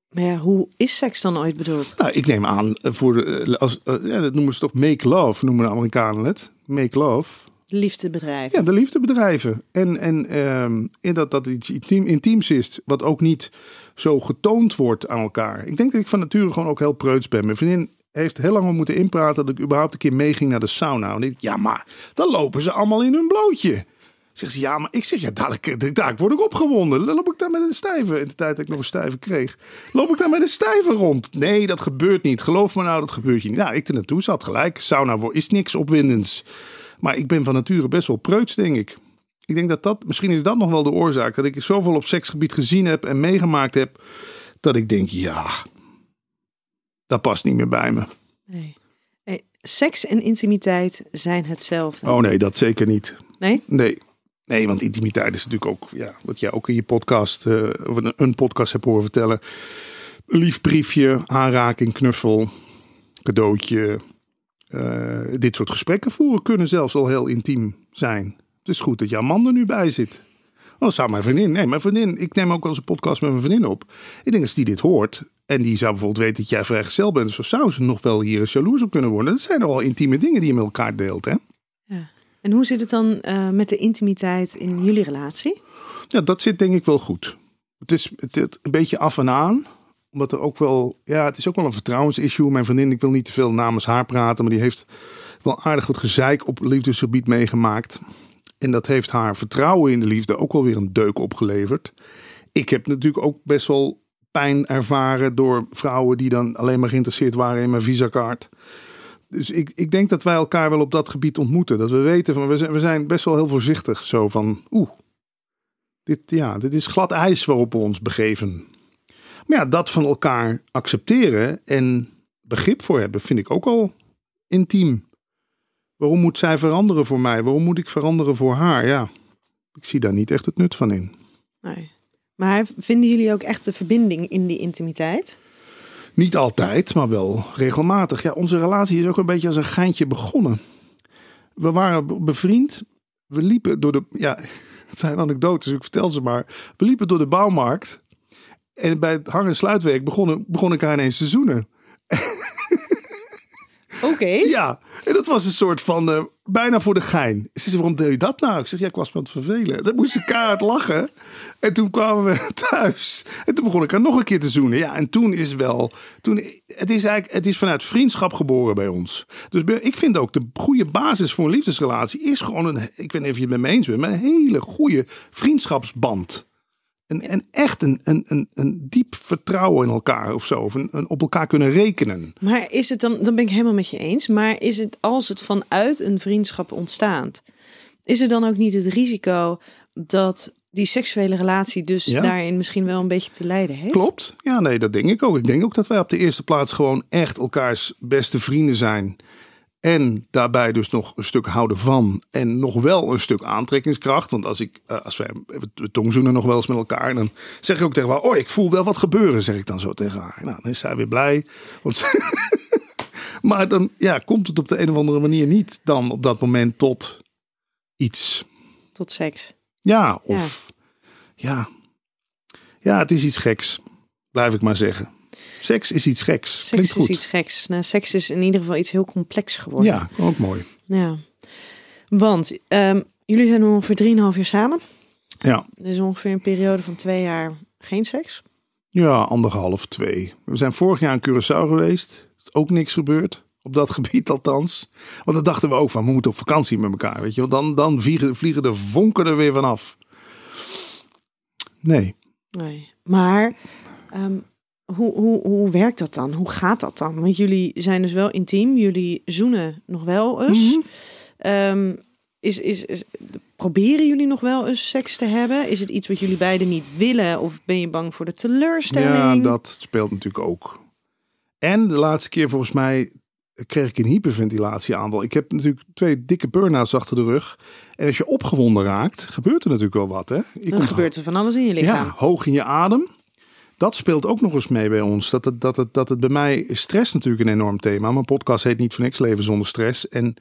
Maar ja, hoe is seks dan ooit bedoeld? Nou, ik neem aan, eh, voor de, eh, als, eh, ja, dat noemen ze toch make love, noemen de Amerikanen het. Make love. Liefdebedrijf. Ja, de liefdebedrijven. En, en ehm, in dat dat iets intiem, intiems is, wat ook niet zo getoond wordt aan elkaar. Ik denk dat ik van nature gewoon ook heel preuts ben. Mijn vriendin heeft heel lang om moeten inpraten dat ik überhaupt een keer meeging naar de sauna. En ik, ja, maar dan lopen ze allemaal in hun blootje. Zegt ze, ja, maar ik zeg, ja, dadelijk, dadelijk word ik opgewonden. Loop ik daar met een stijve, in de tijd dat ik nog een stijve kreeg. Loop ik daar met een stijve rond? Nee, dat gebeurt niet. Geloof me nou, dat gebeurt je niet. Nou, ik er naartoe, had gelijk. Sauna is niks opwindends. Maar ik ben van nature best wel preuts, denk ik. Ik denk dat dat, misschien is dat nog wel de oorzaak. Dat ik zoveel op seksgebied gezien heb en meegemaakt heb. Dat ik denk, ja, dat past niet meer bij me. Nee. Hey, seks en intimiteit zijn hetzelfde. Oh nee, dat zeker niet. Nee? Nee. Nee, want intimiteit is natuurlijk ook, ja, wat jij ook in je podcast, een, een podcast hebt horen vertellen. Lief briefje, aanraking, knuffel, cadeautje. eh, dit soort gesprekken voeren kunnen zelfs al heel intiem zijn. Het is goed dat jouw man er nu bij zit. Oh, zou mijn vriendin. Nee, mijn vriendin. Ik neem ook wel eens een podcast met mijn vriendin op. Ik denk als die dit hoort. En die zou bijvoorbeeld weten dat jij vrijgezel bent. Zo zou ze nog wel hier eens jaloers op kunnen worden. Dat zijn al intieme dingen die je met elkaar deelt. Hè? En hoe zit het dan eh, met de intimiteit in jullie relatie? Ja, dat zit denk ik wel goed. Het is het een beetje af en aan. Omdat er ook wel, ja, het is ook wel een vertrouwensissue. Mijn vriendin, ik wil niet te veel namens haar praten, maar die heeft wel aardig wat gezeik op liefdesgebied meegemaakt. En dat heeft haar vertrouwen in de liefde ook wel weer een deuk opgeleverd. Ik heb natuurlijk ook best wel pijn ervaren door vrouwen die dan alleen maar geïnteresseerd waren in mijn visakaart. Dus ik, ik denk dat wij elkaar wel op dat gebied ontmoeten. Dat we weten van, we zijn, we zijn best wel heel voorzichtig. Zo van, oeh, dit, ja, dit is glad ijs waarop we ons begeven. Maar ja, dat van elkaar accepteren en begrip voor hebben, vind ik ook al intiem. Waarom moet zij veranderen voor mij? Waarom moet ik veranderen voor haar? Ja, ik zie daar niet echt het nut van in. Nee. Maar vinden jullie ook echt de verbinding in die intimiteit? Niet altijd, maar wel regelmatig. Ja, onze relatie is ook een beetje als een geintje begonnen. We waren be- bevriend. We liepen door de. Ja, het zijn anekdotes, ik vertel ze maar. We liepen door de bouwmarkt. En bij het hang- en sluitwerk begon, begon ik haar ineens te zoenen. Oké. Ja, en dat was een soort van eh, bijna voor de gein. Ze zei, waarom deed je dat nou? Ik zeg, ja, ik was me aan het vervelen. Dan moest ze kaart lachen. En toen kwamen we thuis. En toen begon ik haar nog een keer te zoenen. Ja, en toen is wel... Toen, het is eigenlijk het is vanuit vriendschap geboren bij ons. Dus ik vind ook de goede basis voor een liefdesrelatie... is gewoon een, ik weet niet of je het met me eens bent... maar een hele goede vriendschapsband. En, en echt een, een, een, een diep vertrouwen in elkaar of zo. Of een, een op elkaar kunnen rekenen. Maar is het dan, dan ben ik helemaal met je eens, maar is het als het vanuit een vriendschap ontstaat, is er dan ook niet het risico dat die seksuele relatie dus Ja. daarin misschien wel een beetje te lijden heeft? Klopt. Ja, nee, dat denk ik ook. Ik denk ook dat wij op de eerste plaats gewoon echt elkaars beste vrienden zijn. En daarbij dus nog een stuk houden van. En nog wel een stuk aantrekkingskracht. Want als ik, eh, als wij we tongzoenen nog wel eens met elkaar. Dan zeg ik ook tegen haar, oh, ik voel wel wat gebeuren, zeg ik dan zo tegen haar. Nou, dan is zij weer blij. Want, maar dan ja, komt het op de een of andere manier niet dan op dat moment tot iets. Tot seks. Ja, of ja. ja. het is iets geks. Blijf ik maar zeggen. Seks is iets geks. Seks Klinkt is goed. iets geks. Nou, seks is in ieder geval iets heel complex geworden. Ja, ook mooi. Ja. Want ehm, jullie zijn ongeveer 3,5 jaar samen. Ja. Is ongeveer een periode van twee jaar geen seks. ja, anderhalf, twee. We zijn vorig jaar in Curaçao geweest. Is ook niks gebeurd. Op dat gebied althans. Want dat dachten we ook van, we moeten op vakantie met elkaar. Weet je wel. Dan, dan vliegen, vliegen de vonken er weer vanaf. Nee. Nee. Maar ehm, hoe, hoe, hoe werkt dat dan? Hoe gaat dat dan? Want jullie zijn dus wel intiem. Jullie zoenen nog wel eens. Mhm. Ehm, is, is, is, proberen jullie nog wel eens seks te hebben? Is het iets wat jullie beiden niet willen? Of ben je bang voor de teleurstelling? Ja, dat speelt natuurlijk ook. En de laatste keer volgens mij kreeg ik een hyperventilatieaanval. Ik heb natuurlijk twee dikke burn-outs achter de rug. En als je opgewonden raakt, gebeurt er natuurlijk wel wat. Hè? Je Dan komt gebeurt er van alles in je lichaam. ja, hoog in je adem. Dat speelt ook nog eens mee bij ons. Dat het, dat het, dat het bij mij is stress natuurlijk een enorm thema. Mijn podcast heet niet voor niks Leven zonder stress. En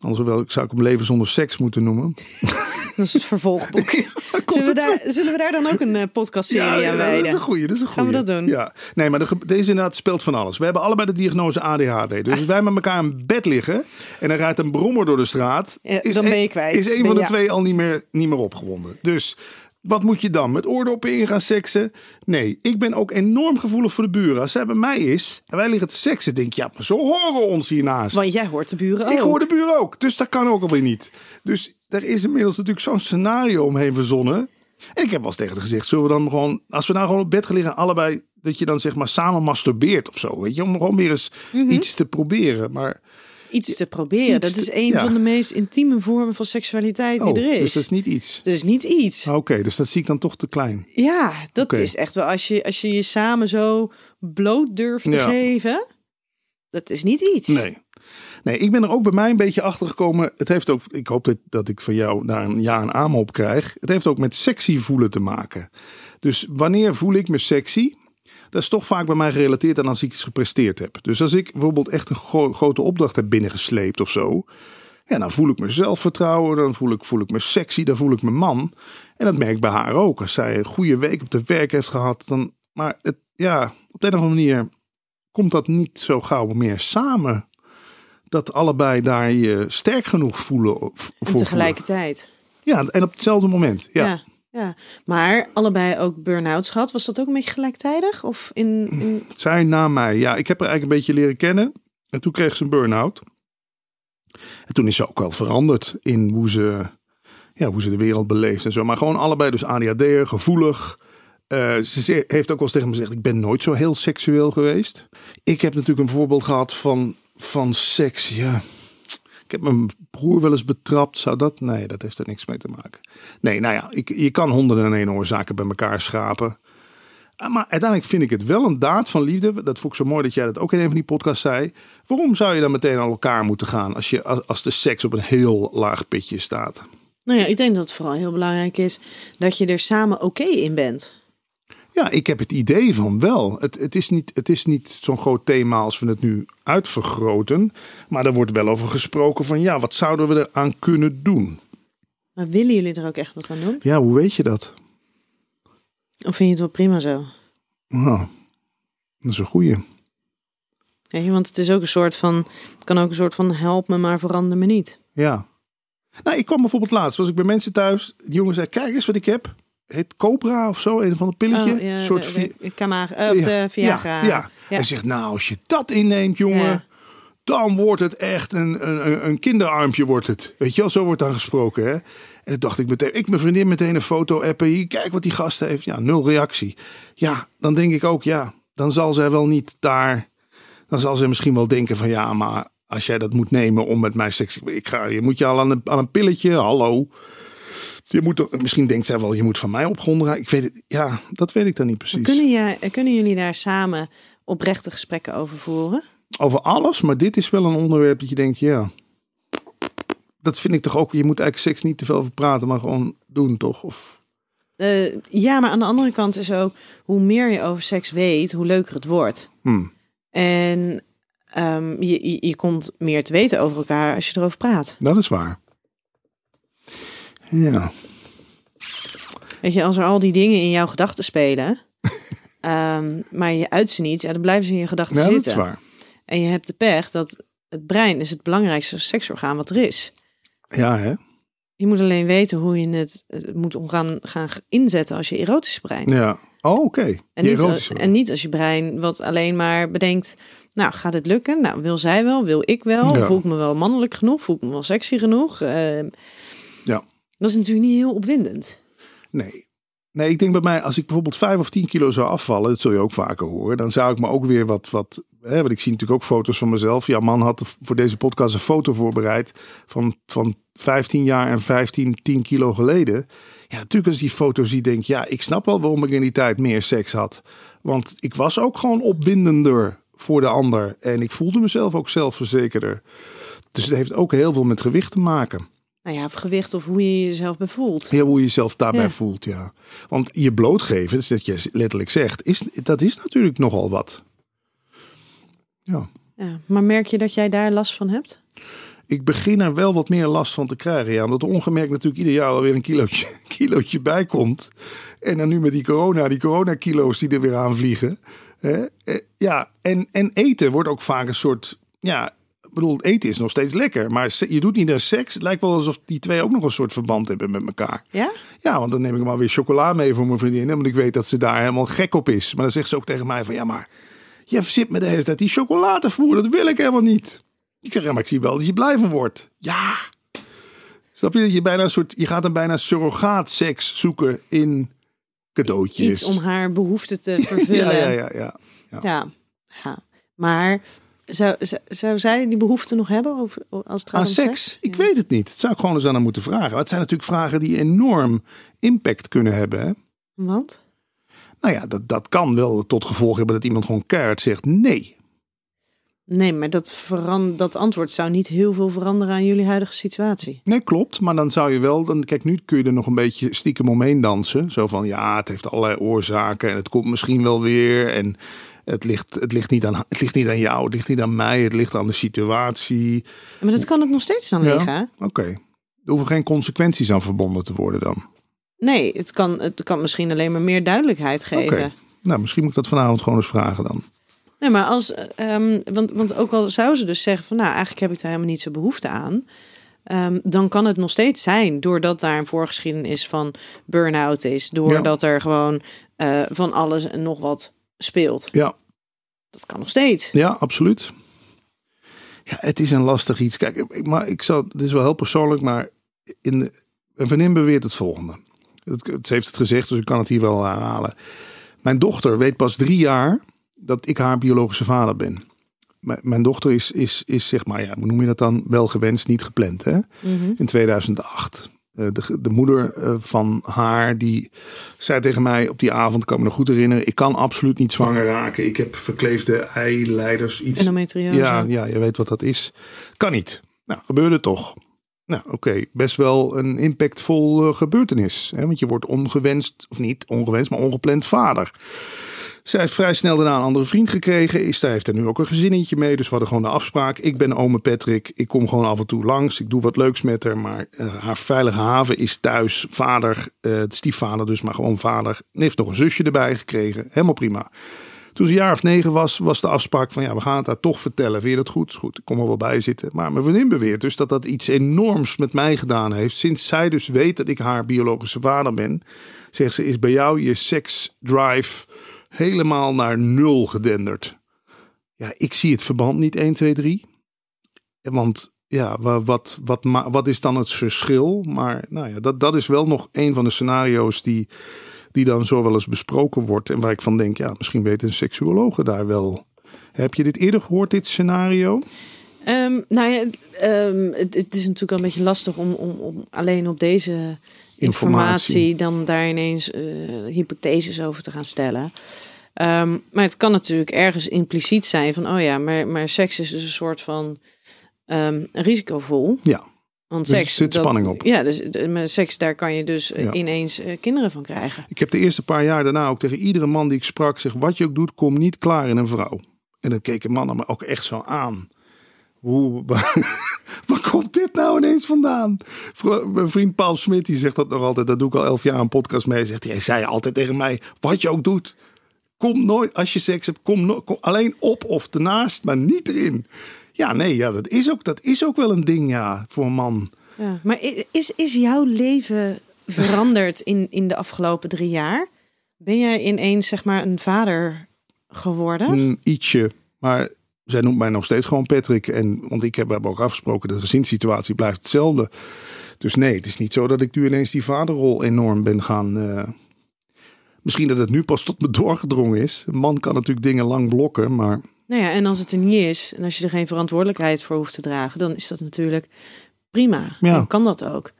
anders wel, zou ik hem Leven zonder seks moeten noemen. Dat is het vervolgboek. zullen, we daar, zullen we daar dan ook een eh, podcastserie aan ja, dat is wijden? een goeie. Dat is een Gaan we dat doen? Ja. Nee, maar de, deze inderdaad speelt van alles. We hebben allebei de diagnose ADHD. Dus als wij met elkaar in bed liggen en er rijdt een brommer door de straat, Ja, dan ben je een- kwijt. Is een Ben- van de twee al niet meer, niet meer opgewonden. Dus wat moet je dan? Met oordoppen in gaan seksen? Nee, ik ben ook enorm gevoelig voor de buren. Als zij bij mij is en wij liggen te seksen, denk ik, ja, maar zo horen ons hiernaast. Want jij hoort de buren ook. Ik hoor de buren ook, dus dat kan ook alweer niet. Dus er is inmiddels natuurlijk zo'n scenario omheen verzonnen. En ik heb wel eens tegen haar gezegd, zullen we dan gewoon, als we nou gewoon op bed gaan liggen, allebei, dat je dan zeg maar samen masturbeert of zo, weet je, om gewoon weer eens iets te proberen. Maar, Iets te proberen. Iets dat is te- een ja. van de meest intieme vormen van seksualiteit oh, die er is. dus dat is niet iets. Dat is niet iets. Oké, dus dat zie ik dan toch te klein. Ja, dat is echt wel als je, als je je samen zo bloot durft te Ja. geven. Dat is niet iets. Nee. Nee, ik ben er ook bij mij een beetje achter gekomen. Het heeft ook, ik hoop dat, dat ik van jou daar een ja en amen op krijg. Het heeft ook met sexy voelen te maken. Dus wanneer voel ik me sexy? Dat is toch vaak bij mij gerelateerd aan als ik iets gepresteerd heb. Dus als ik bijvoorbeeld echt een gro- grote opdracht heb binnengesleept of zo. Ja, dan voel ik me zelfvertrouwen, dan voel ik, voel ik me sexy, dan voel ik me man. En dat merk ik bij haar ook. Als zij een goede week op de werk heeft gehad, dan. Maar het, ja, op de een of andere manier komt dat niet zo gauw meer samen. Dat allebei daar je sterk genoeg voelen. En voor tegelijkertijd. voelen. Ja, en op hetzelfde moment. Ja. Ja. Ja. Maar allebei ook burn-outs gehad. Was dat ook een beetje gelijktijdig? Of in, in... Zij na mij. Ja, ik heb haar eigenlijk een beetje leren kennen. En toen kreeg ze een burn-out. En toen is ze ook wel veranderd in hoe ze, ja, hoe ze de wereld beleeft en zo. Maar gewoon allebei dus ADHD'er, gevoelig. Eh, ze heeft ook wel eens tegen me gezegd, ik ben nooit zo heel seksueel geweest. Ik heb natuurlijk een voorbeeld gehad van, van seks, ja. Heb mijn broer wel eens betrapt. Zou dat? Nee, dat heeft er niks mee te maken. Nee, nou ja, ik, je kan honderden en één oorzaken bij elkaar schrapen. Ah, Maar uiteindelijk vind ik het wel een daad van liefde. Dat vond ik zo mooi dat jij dat ook in een van die podcasts zei. Waarom zou je dan meteen aan elkaar moeten gaan als, je, als de seks op een heel laag pitje staat? Nou ja, ik denk dat het vooral heel belangrijk is dat je er samen oké in bent. Ja, ik heb het idee van wel. Het, het is niet, het is niet zo'n groot thema als we het nu uitvergroten. Maar er wordt wel over gesproken van ja, wat zouden we eraan kunnen doen? Maar willen jullie er ook echt wat aan doen? Ja, hoe weet je dat? Of vind je het wel prima zo? Nou, dat is een goeie. Want het is ook een soort van, het kan ook een soort van help me maar verander me niet. Ja. Nou, ik kwam bijvoorbeeld laatst, was ik bij mensen thuis. De jongen zei, kijk eens wat ik heb. Heet Cobra of zo, een van de pilletje. Oh, ja, een soort de, de, Camara- de Viagra. Ja, ja. Hij zegt, nou, als je dat inneemt, jongen, Ja. dan wordt het echt een, een, een- een kinderarmpje, wordt het. Weet je wel, zo wordt dan gesproken, hè. En toen dacht ik meteen, ik mijn vriendin meteen een foto appen. Hier, kijk wat die gast heeft. Ja, nul reactie. Ja, dan denk ik ook, ja, dan zal zij wel niet daar... Dan zal ze misschien wel denken van, ja, maar als jij dat moet nemen om met mij seks... Ik ga, je moet je al aan een, aan een pilletje, hallo. Je moet, misschien denkt zij wel, je moet van mij opgronden raken. Ik weet het, ja, dat weet ik dan niet precies. Kunnen, jij, kunnen jullie daar samen oprechte gesprekken over voeren? Over alles, maar dit is wel een onderwerp dat je denkt, ja. Dat vind ik toch ook, je moet eigenlijk seks niet te veel over praten, maar gewoon doen, toch? Of, Eh, ja, maar aan de andere kant is ook... hoe meer je over seks weet, hoe leuker het wordt. hmm. En ehm, je, je, je komt meer te weten over elkaar als je erover praat. Dat is waar. Ja, Weet je, als er al die dingen in jouw gedachten spelen... ehm, maar je uit ze niet, ja, dan blijven ze in je gedachten ja dat zitten. is waar. En je hebt de pech dat het brein is het belangrijkste seksorgaan wat er is. Ja, hè? Je moet alleen weten hoe je het, moet omgaan gaan inzetten als je erotische brein. Ja. Oh, oké. En, niet, erotische. en niet als je brein wat alleen maar bedenkt, nou gaat het lukken? Nou wil zij wel, wil ik wel? Ja. Voel ik me wel mannelijk genoeg? Voel ik me wel sexy genoeg? Eh, Ja. Dat is natuurlijk niet heel opwindend. Nee. Nee, ik denk bij mij, als ik bijvoorbeeld 5 of 10 kilo zou afvallen, dat zul je ook vaker horen, dan zou ik me ook weer wat, wat hè, want ik zie natuurlijk ook foto's van mezelf. Ja, man had voor deze podcast een foto voorbereid van, van 15 jaar en 15, 10 kilo geleden. Ja, natuurlijk als die foto ziet, denk ja, ik snap wel waarom ik in die tijd meer seks had. Want ik was ook gewoon opwindender voor de ander en ik voelde mezelf ook zelfverzekerder. Dus het heeft ook heel veel met gewicht te maken. Nou ja, of gewicht of hoe je jezelf bevoelt. Ja, hoe je jezelf daarbij Ja. voelt, ja. Want je blootgeven, dus dat je letterlijk zegt, is, dat is natuurlijk nogal wat. Ja. Ja, maar merk je dat jij daar last van hebt? Ik begin er wel wat meer last van te krijgen. Ja, omdat er ongemerkt natuurlijk ieder jaar alweer een kilootje, kilootje bij komt. En dan nu met die corona, die coronakilo's die er weer aan vliegen. Hè? Eh, Ja, en, en eten wordt ook vaak een soort... Ja, bedoel, eten is nog steeds lekker. Maar je doet niet aan seks. Het lijkt wel alsof die twee ook nog een soort verband hebben met elkaar. Ja? Ja, want dan neem ik maar weer chocola mee voor mijn vriendin. Want ik weet dat ze daar helemaal gek op is. Maar dan zegt ze ook tegen mij van... Ja, maar je zit me de hele tijd die chocola te voeren. Dat wil ik helemaal niet. Ik zeg, ja, maar ik zie wel dat je blij van wordt. Ja. Snap je? Dat je bijna een soort... Je gaat dan bijna surrogaatseks zoeken in cadeautjes. Iets om haar behoeften te vervullen. Ja, ja, ja. ja. Ja, ja. maar zou, zou, zou zij die behoefte nog hebben over, als het gaat om seks? Ik weet het niet. Dat zou ik gewoon eens aan haar moeten vragen. Maar het zijn natuurlijk vragen die enorm impact kunnen hebben. Hè? Want? Nou ja, dat, dat kan wel tot gevolg hebben dat iemand gewoon keihard zegt nee. Nee, maar dat, veran, dat antwoord zou niet heel veel veranderen aan jullie huidige situatie. Nee, klopt. Maar dan zou je wel, dan, kijk, nu kun je er nog een beetje stiekem omheen dansen. Zo van, ja, het heeft allerlei oorzaken en het komt misschien wel weer. En het ligt, het ligt, niet, aan, het ligt niet aan jou, het ligt niet aan mij, het ligt aan de situatie. Maar dat kan het nog steeds dan Ja. liggen. Oké. Er hoeven geen consequenties aan verbonden te worden dan. Nee, het kan, het kan misschien alleen maar meer duidelijkheid Oké. geven. Nou, misschien moet ik dat vanavond gewoon eens vragen dan. Nee, maar als, ehm, want, want ook al zou ze dus zeggen van, nou, eigenlijk heb ik daar helemaal niet zo behoefte aan. ehm, dan kan het nog steeds zijn, doordat daar een voorgeschiedenis van burn-out is, doordat er gewoon eh, van alles en nog wat speelt. Ja, Dat kan nog steeds. ja, absoluut. Ja, het is een lastig iets. Kijk, ik, maar ik zal, het is wel heel persoonlijk, maar in de, een vriendin beweert het volgende. Het, het heeft het gezegd, dus ik kan het hier wel herhalen. Mijn dochter weet pas drie jaar dat ik haar biologische vader ben. Mijn, mijn dochter is, is, is, zeg maar, ja, hoe noem je dat dan? Wel gewenst, niet gepland, hè? Mhm. in 2008. Eh, De, de moeder eh, van haar, die zei tegen mij op die avond, kan ik me nog goed herinneren, ik kan absoluut niet zwanger raken. Ik heb verkleefde eileiders, iets. Endometriose. Ja, ja, je weet wat dat is. Kan niet. Nou, gebeurde toch. Nou, oké, best wel een impactvol eh, gebeurtenis. Hè? Want je wordt ongewenst, of niet ongewenst, maar ongepland vader. Zij heeft vrij snel daarna een andere vriend gekregen. Daar heeft er nu ook een gezinnetje mee. Dus we hadden gewoon de afspraak. Ik ben ome Patrick. Ik kom gewoon af en toe langs. Ik doe wat leuks met haar. Maar eh, haar veilige haven is thuis. Vader, eh het stiefvader dus, maar gewoon vader. En heeft nog een zusje erbij gekregen. Helemaal prima. Toen ze een jaar of negen was, was de afspraak van ja, we gaan het haar toch vertellen. Vind je dat goed? Goed, ik kom er wel bij zitten. Maar mijn vriendin beweert dus dat dat iets enorms met mij gedaan heeft. Sinds zij dus weet dat ik haar biologische vader ben, zegt ze, is bij jou je seksdrive helemaal naar nul gedenderd. Ja, ik zie het verband niet 1, 2, 3. Want ja, wa- wat, wat, wat is dan het verschil? Maar nou ja, dat, dat is wel nog een van de scenario's die, die dan zo wel eens besproken wordt. En waar ik van denk, ja, misschien weten seksuologen daar wel. Heb je dit eerder gehoord, dit scenario? Ehm, nou ja, ehm, het, het is natuurlijk al een beetje lastig om, om, om alleen op deze informatie, dan daar ineens eh, hypotheses over te gaan stellen. Ehm, maar het kan natuurlijk ergens impliciet zijn van, oh ja, maar, maar seks is dus een soort van ehm, risicovol. Ja. Want Dus er seks, zit dat- spanning op. Ja, dus met seks, daar kan je dus eh, Ja. ineens eh, kinderen van krijgen. Ik heb de eerste paar jaar daarna ook tegen iedere man die ik sprak, zeg wat je ook doet, kom niet klaar in een vrouw. En dan keken mannen me ook echt zo aan. Hoe, waar komt dit nou ineens vandaan? Mijn vriend Paul Smit, die zegt dat nog altijd, dat doe ik al elf jaar een podcast mee. Zegt hij, hij zei altijd tegen mij, wat je ook doet, kom nooit, als je seks hebt, kom, no- kom alleen op of ernaast, maar niet erin. Ja, nee, ja, dat, is ook, dat is ook wel een ding, ja, voor een man. Ja. Maar is, is jouw leven veranderd in, in de afgelopen drie jaar? Ben jij ineens zeg maar een vader geworden? Mm, ietsje. Maar zij noemt mij nog steeds gewoon Patrick. En, want ik heb, we hebben ook afgesproken, de gezinssituatie blijft hetzelfde. Dus nee, het is niet zo dat ik nu ineens die vaderrol enorm ben gaan... eh, misschien dat het nu pas tot me doorgedrongen is. Een man kan natuurlijk dingen lang blokken, maar... Nou ja, en als het er niet is en als je er geen verantwoordelijkheid voor hoeft te dragen, dan is dat natuurlijk prima. Ja. Dan kan dat ook.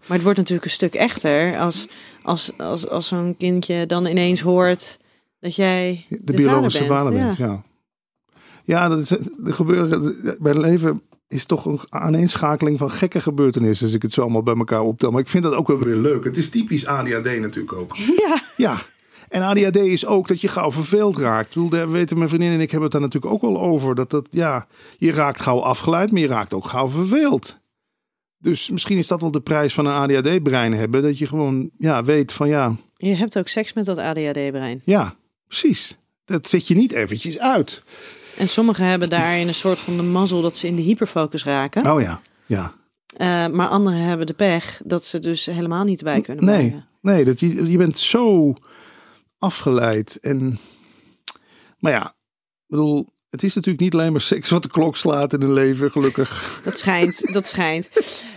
Maar het wordt natuurlijk een stuk echter als, als, als, als zo'n kindje dan ineens hoort dat jij De, de, biologische vader vader bent. bent, ja. Ja, dat is, er gebeuren, mijn leven is toch een aaneenschakeling van gekke gebeurtenissen. Als ik het zo allemaal bij elkaar optel. Maar ik vind dat ook wel weer leuk. Het is typisch ADHD natuurlijk ook. Ja. Ja. En ADHD is ook dat je gauw verveeld raakt. Ik bedoel, daar weten mijn vriendin en ik hebben het daar natuurlijk ook wel over. Dat dat, ja, je raakt gauw afgeleid, maar je raakt ook gauw verveeld. Dus misschien is dat wel de prijs van een ADHD-brein hebben. Dat je gewoon, ja, weet van ja, Je hebt ook seks met dat ADHD-brein. ja, precies. Dat zet je niet eventjes uit. En sommigen hebben daarin een soort van de mazzel dat ze in de hyperfocus raken. Oh ja, ja. Eh, maar anderen hebben de pech dat ze dus helemaal niet bij kunnen Nee, blijven. nee dat je, je bent zo afgeleid. En, maar ja, ik bedoel, het is natuurlijk niet alleen maar seks wat de klok slaat in een leven, gelukkig. Dat schijnt, dat schijnt.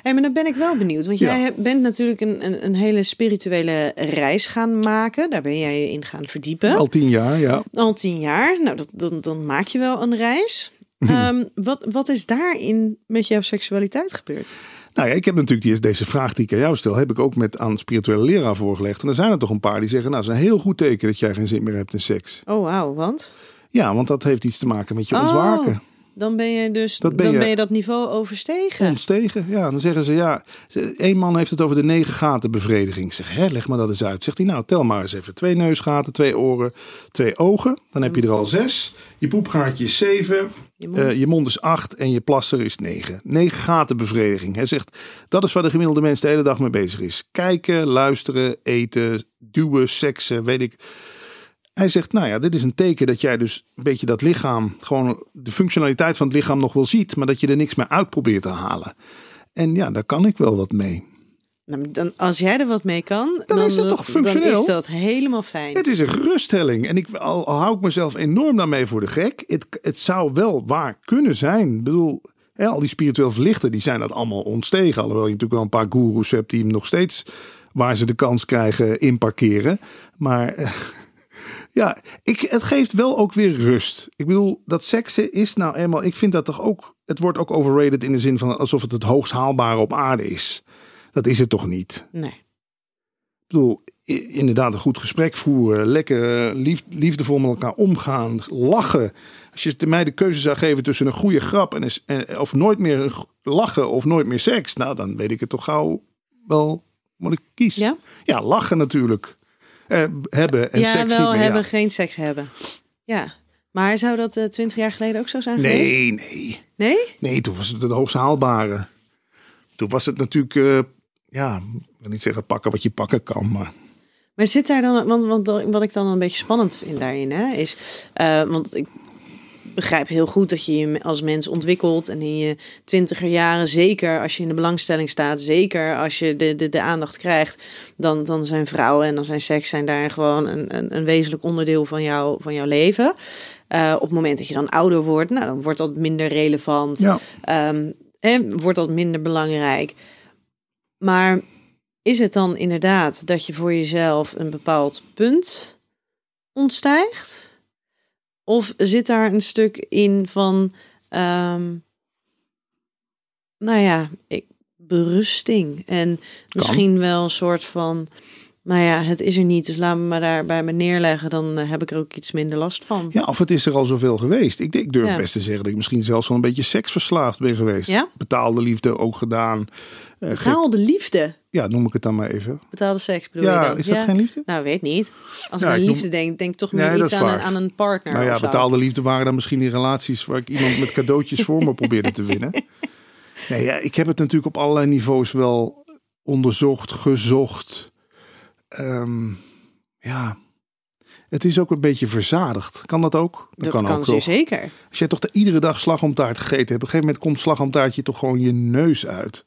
Hey, maar dan ben ik wel benieuwd. Want jij bent natuurlijk een, een, een hele spirituele reis gaan maken. Daar ben jij je in gaan verdiepen. Al tien jaar, ja. Al tien jaar. Nou, dat, dan, dan maak je wel een reis. Ehm, wat, wat is daarin met jouw seksualiteit gebeurd? Nou ja, ik heb natuurlijk die, deze vraag die ik aan jou stel, heb ik ook met aan spirituele leraar voorgelegd. En er zijn er toch een paar die zeggen, nou, het is een heel goed teken dat jij geen zin meer hebt in seks. Oh, wauw, want? Ja, want dat heeft iets te maken met je Oh. ontwaken. Dan ben je dus Dat ben dan je- ben je dat niveau overstegen. Ontstegen. Ja, dan zeggen ze ja. Eén man heeft het over de negen gaten bevrediging. Zeg, hè, leg maar dat eens uit. Zegt hij, nou, tel maar eens even. Twee neusgaten, twee oren, twee ogen. Dan heb je er al zes. Je poepgaatje is zeven. Je mond. Eh, je mond is acht en je plasser is negen. Negen gaten bevrediging. Hij zegt, dat is waar de gemiddelde mens de hele dag mee bezig is. Kijken, luisteren, eten, duwen, seksen, weet ik. Hij zegt, nou ja, dit is een teken dat jij dus een beetje dat lichaam, gewoon de functionaliteit van het lichaam nog wel ziet, maar dat je er niks meer uit probeert te halen. En ja, daar kan ik wel wat mee. Nou, dan, als jij er wat mee kan, Dan is het toch Dan functioneel? is dat helemaal fijn. Het is een geruststelling. En ik, al, al hou ik mezelf enorm daarmee voor de gek. Het, het zou wel waar kunnen zijn. Ik bedoel, hè, al die spiritueel verlichten, die zijn dat allemaal ontstegen. Alhoewel je natuurlijk wel een paar goeroes hebt die hem nog steeds, waar ze de kans krijgen, inparkeren. Maar eh, ja, ik, het geeft wel ook weer rust. Ik bedoel, dat seksen is nou eenmaal, ik vind dat toch ook, het wordt ook overrated in de zin van alsof het het hoogst haalbare op aarde is. Dat is het toch niet? Nee. Ik bedoel, inderdaad een goed gesprek voeren. Lekker eh, lief, liefdevol met elkaar omgaan. Lachen. Als je mij de keuze zou geven tussen een goede grap en, en of nooit meer lachen of nooit meer seks. Nou, dan weet ik het toch gauw wel wat ik kies. Ja? Ja, lachen natuurlijk. Eh, hebben en ja, seks wel niet meer. hebben, ja. geen seks hebben. Ja. Maar zou dat eh, twintig jaar geleden ook zo zijn geweest? Nee, nee. Nee? Nee, toen was het het hoogst haalbare. Toen was het natuurlijk, eh, ja, ik wil niet zeggen pakken wat je pakken kan, maar... Maar zit daar dan, want, want wat ik dan een beetje spannend vind daarin, hè, is, want ik begrijp heel goed dat je je als mens ontwikkelt en in je twintiger jaren, zeker als je in de belangstelling staat, zeker als je de, de, de aandacht krijgt, dan, dan zijn vrouwen en dan zijn seks zijn daar gewoon een, een, een wezenlijk onderdeel van, jou, van jouw leven. Eh, op het moment dat je dan ouder wordt, nou, dan wordt dat minder relevant. Ja. Ehm, en wordt dat minder belangrijk. Maar is het dan inderdaad dat je voor jezelf een bepaald punt ontstijgt? Of zit daar een stuk in van, ehm, nou ja, ik berusting. En misschien wel een soort van, nou ja, het is er niet, dus laat me maar daar bij me neerleggen. Dan eh, heb ik er ook iets minder last van. Ja, of het is er al zoveel geweest. Ik, durf Ja. best te zeggen dat ik misschien zelfs wel een beetje seksverslaafd ben geweest. Ja? Betaalde liefde ook gedaan. Eh, Betaalde liefde. ja, noem ik het dan maar even. Betaalde seks bedoel je Ja, dan? is dat geen liefde? Nou, weet niet. Als ik aan ik noem- liefde denk, denk ik toch meer iets aan een, aan een partner. Nou ja, betaalde liefde waren dan misschien in relaties waar ik iemand met cadeautjes voor me probeerde te winnen. Nee, ja, ik heb het natuurlijk op allerlei niveaus wel onderzocht, gezocht. Ehm, ja, het is ook een beetje verzadigd. Kan dat ook? Dat kan, ook, toch? zeker. Als jij toch de, iedere dag slagroomtaart gegeten hebt, op een gegeven moment komt slagroomtaartje toch gewoon je neus uit.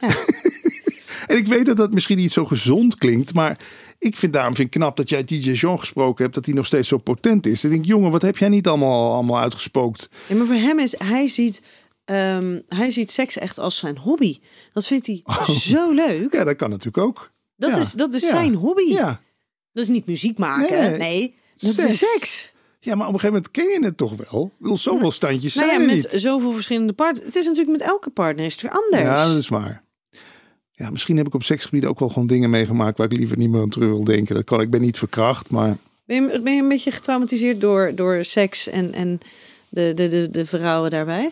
Ja. en ik weet dat dat misschien niet zo gezond klinkt, maar ik vind daarom vind ik knap dat jij DJ Jean gesproken hebt, dat hij nog steeds zo potent is. Ik denk, jongen, wat heb jij niet allemaal, allemaal uitgespookt? Ja, maar voor hem is, hij ziet, ehm, hij ziet seks echt als zijn hobby. Dat vindt hij zo leuk. Ja, dat kan natuurlijk ook. Dat. Ja. is, dat is Ja. zijn hobby. Ja. Dat is niet muziek maken. Nee. Nee, dat Seks. is seks. ja, maar op een gegeven moment ken je het toch wel? Ik bedoel, zoveel standjes Nou zijn ja, er met niet. zoveel verschillende partners. Het is natuurlijk met elke partner is het weer anders. Ja, dat is waar. Ja, misschien heb ik op seksgebied ook wel gewoon dingen meegemaakt waar ik liever niet meer aan terug wil denken. Dat kan ik ben niet verkracht, maar Ben, je, ben je een beetje getraumatiseerd door, door seks en, en de, de, de, de vrouwen daarbij?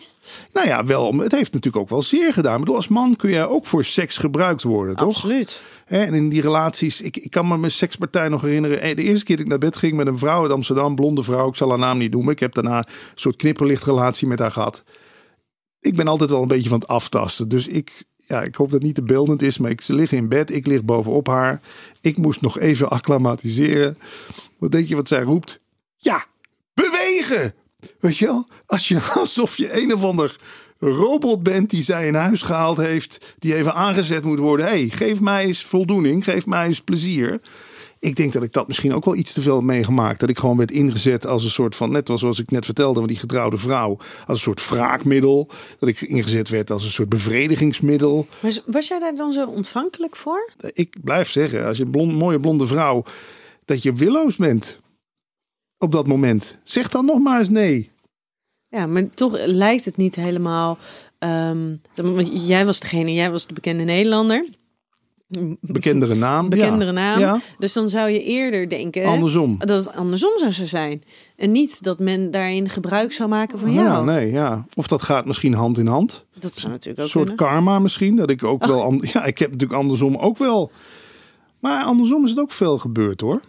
Nou ja, wel. Het heeft natuurlijk ook wel zeer gedaan. Ik bedoel, als man kun je ook voor seks gebruikt worden, toch? Absoluut. En in die relaties, ik, ik kan me mijn sekspartij nog herinneren. eh, De eerste keer dat ik naar bed ging met een vrouw uit Amsterdam, blonde vrouw, ik zal haar naam niet noemen. Ik heb daarna een soort knipperlichtrelatie met haar gehad. Ik ben altijd wel een beetje van het aftasten. Dus ik, ja, ik hoop dat het niet te beeldend is, maar ik, ze liggen in bed, ik lig bovenop haar. Ik moest nog even acclimatiseren. Wat denk je wat zij roept? Ja, bewegen! Weet je wel? Als je, alsof je een of ander robot bent die zij in huis gehaald heeft, die even aangezet moet worden. hey, geef mij eens voldoening, geef mij eens plezier. Ik denk dat ik dat misschien ook wel iets te veel heb meegemaakt. Dat ik gewoon werd ingezet als een soort van, net zoals ik net vertelde van die getrouwde vrouw, als een soort wraakmiddel. Dat ik ingezet werd als een soort bevredigingsmiddel. Maar was jij daar dan zo ontvankelijk voor? Ik blijf zeggen, als je een blond, mooie blonde vrouw, dat je willoos bent op dat moment. Zeg dan nog maar eens nee. Ja, maar toch lijkt het niet helemaal. want jij was degene, jij was de bekende Nederlander. Bekendere naam. Bekendere ja. naam. Ja, Dus dan zou je eerder denken andersom. dat het andersom zou zijn. En niet dat men daarin gebruik zou maken van jou. Ja, nee, ja. Of dat gaat misschien hand in hand. Dat zou natuurlijk Een ook soort kunnen. karma misschien. Dat ik ook wel. an- Ja, ik heb natuurlijk andersom ook wel. Maar andersom is het ook veel gebeurd hoor.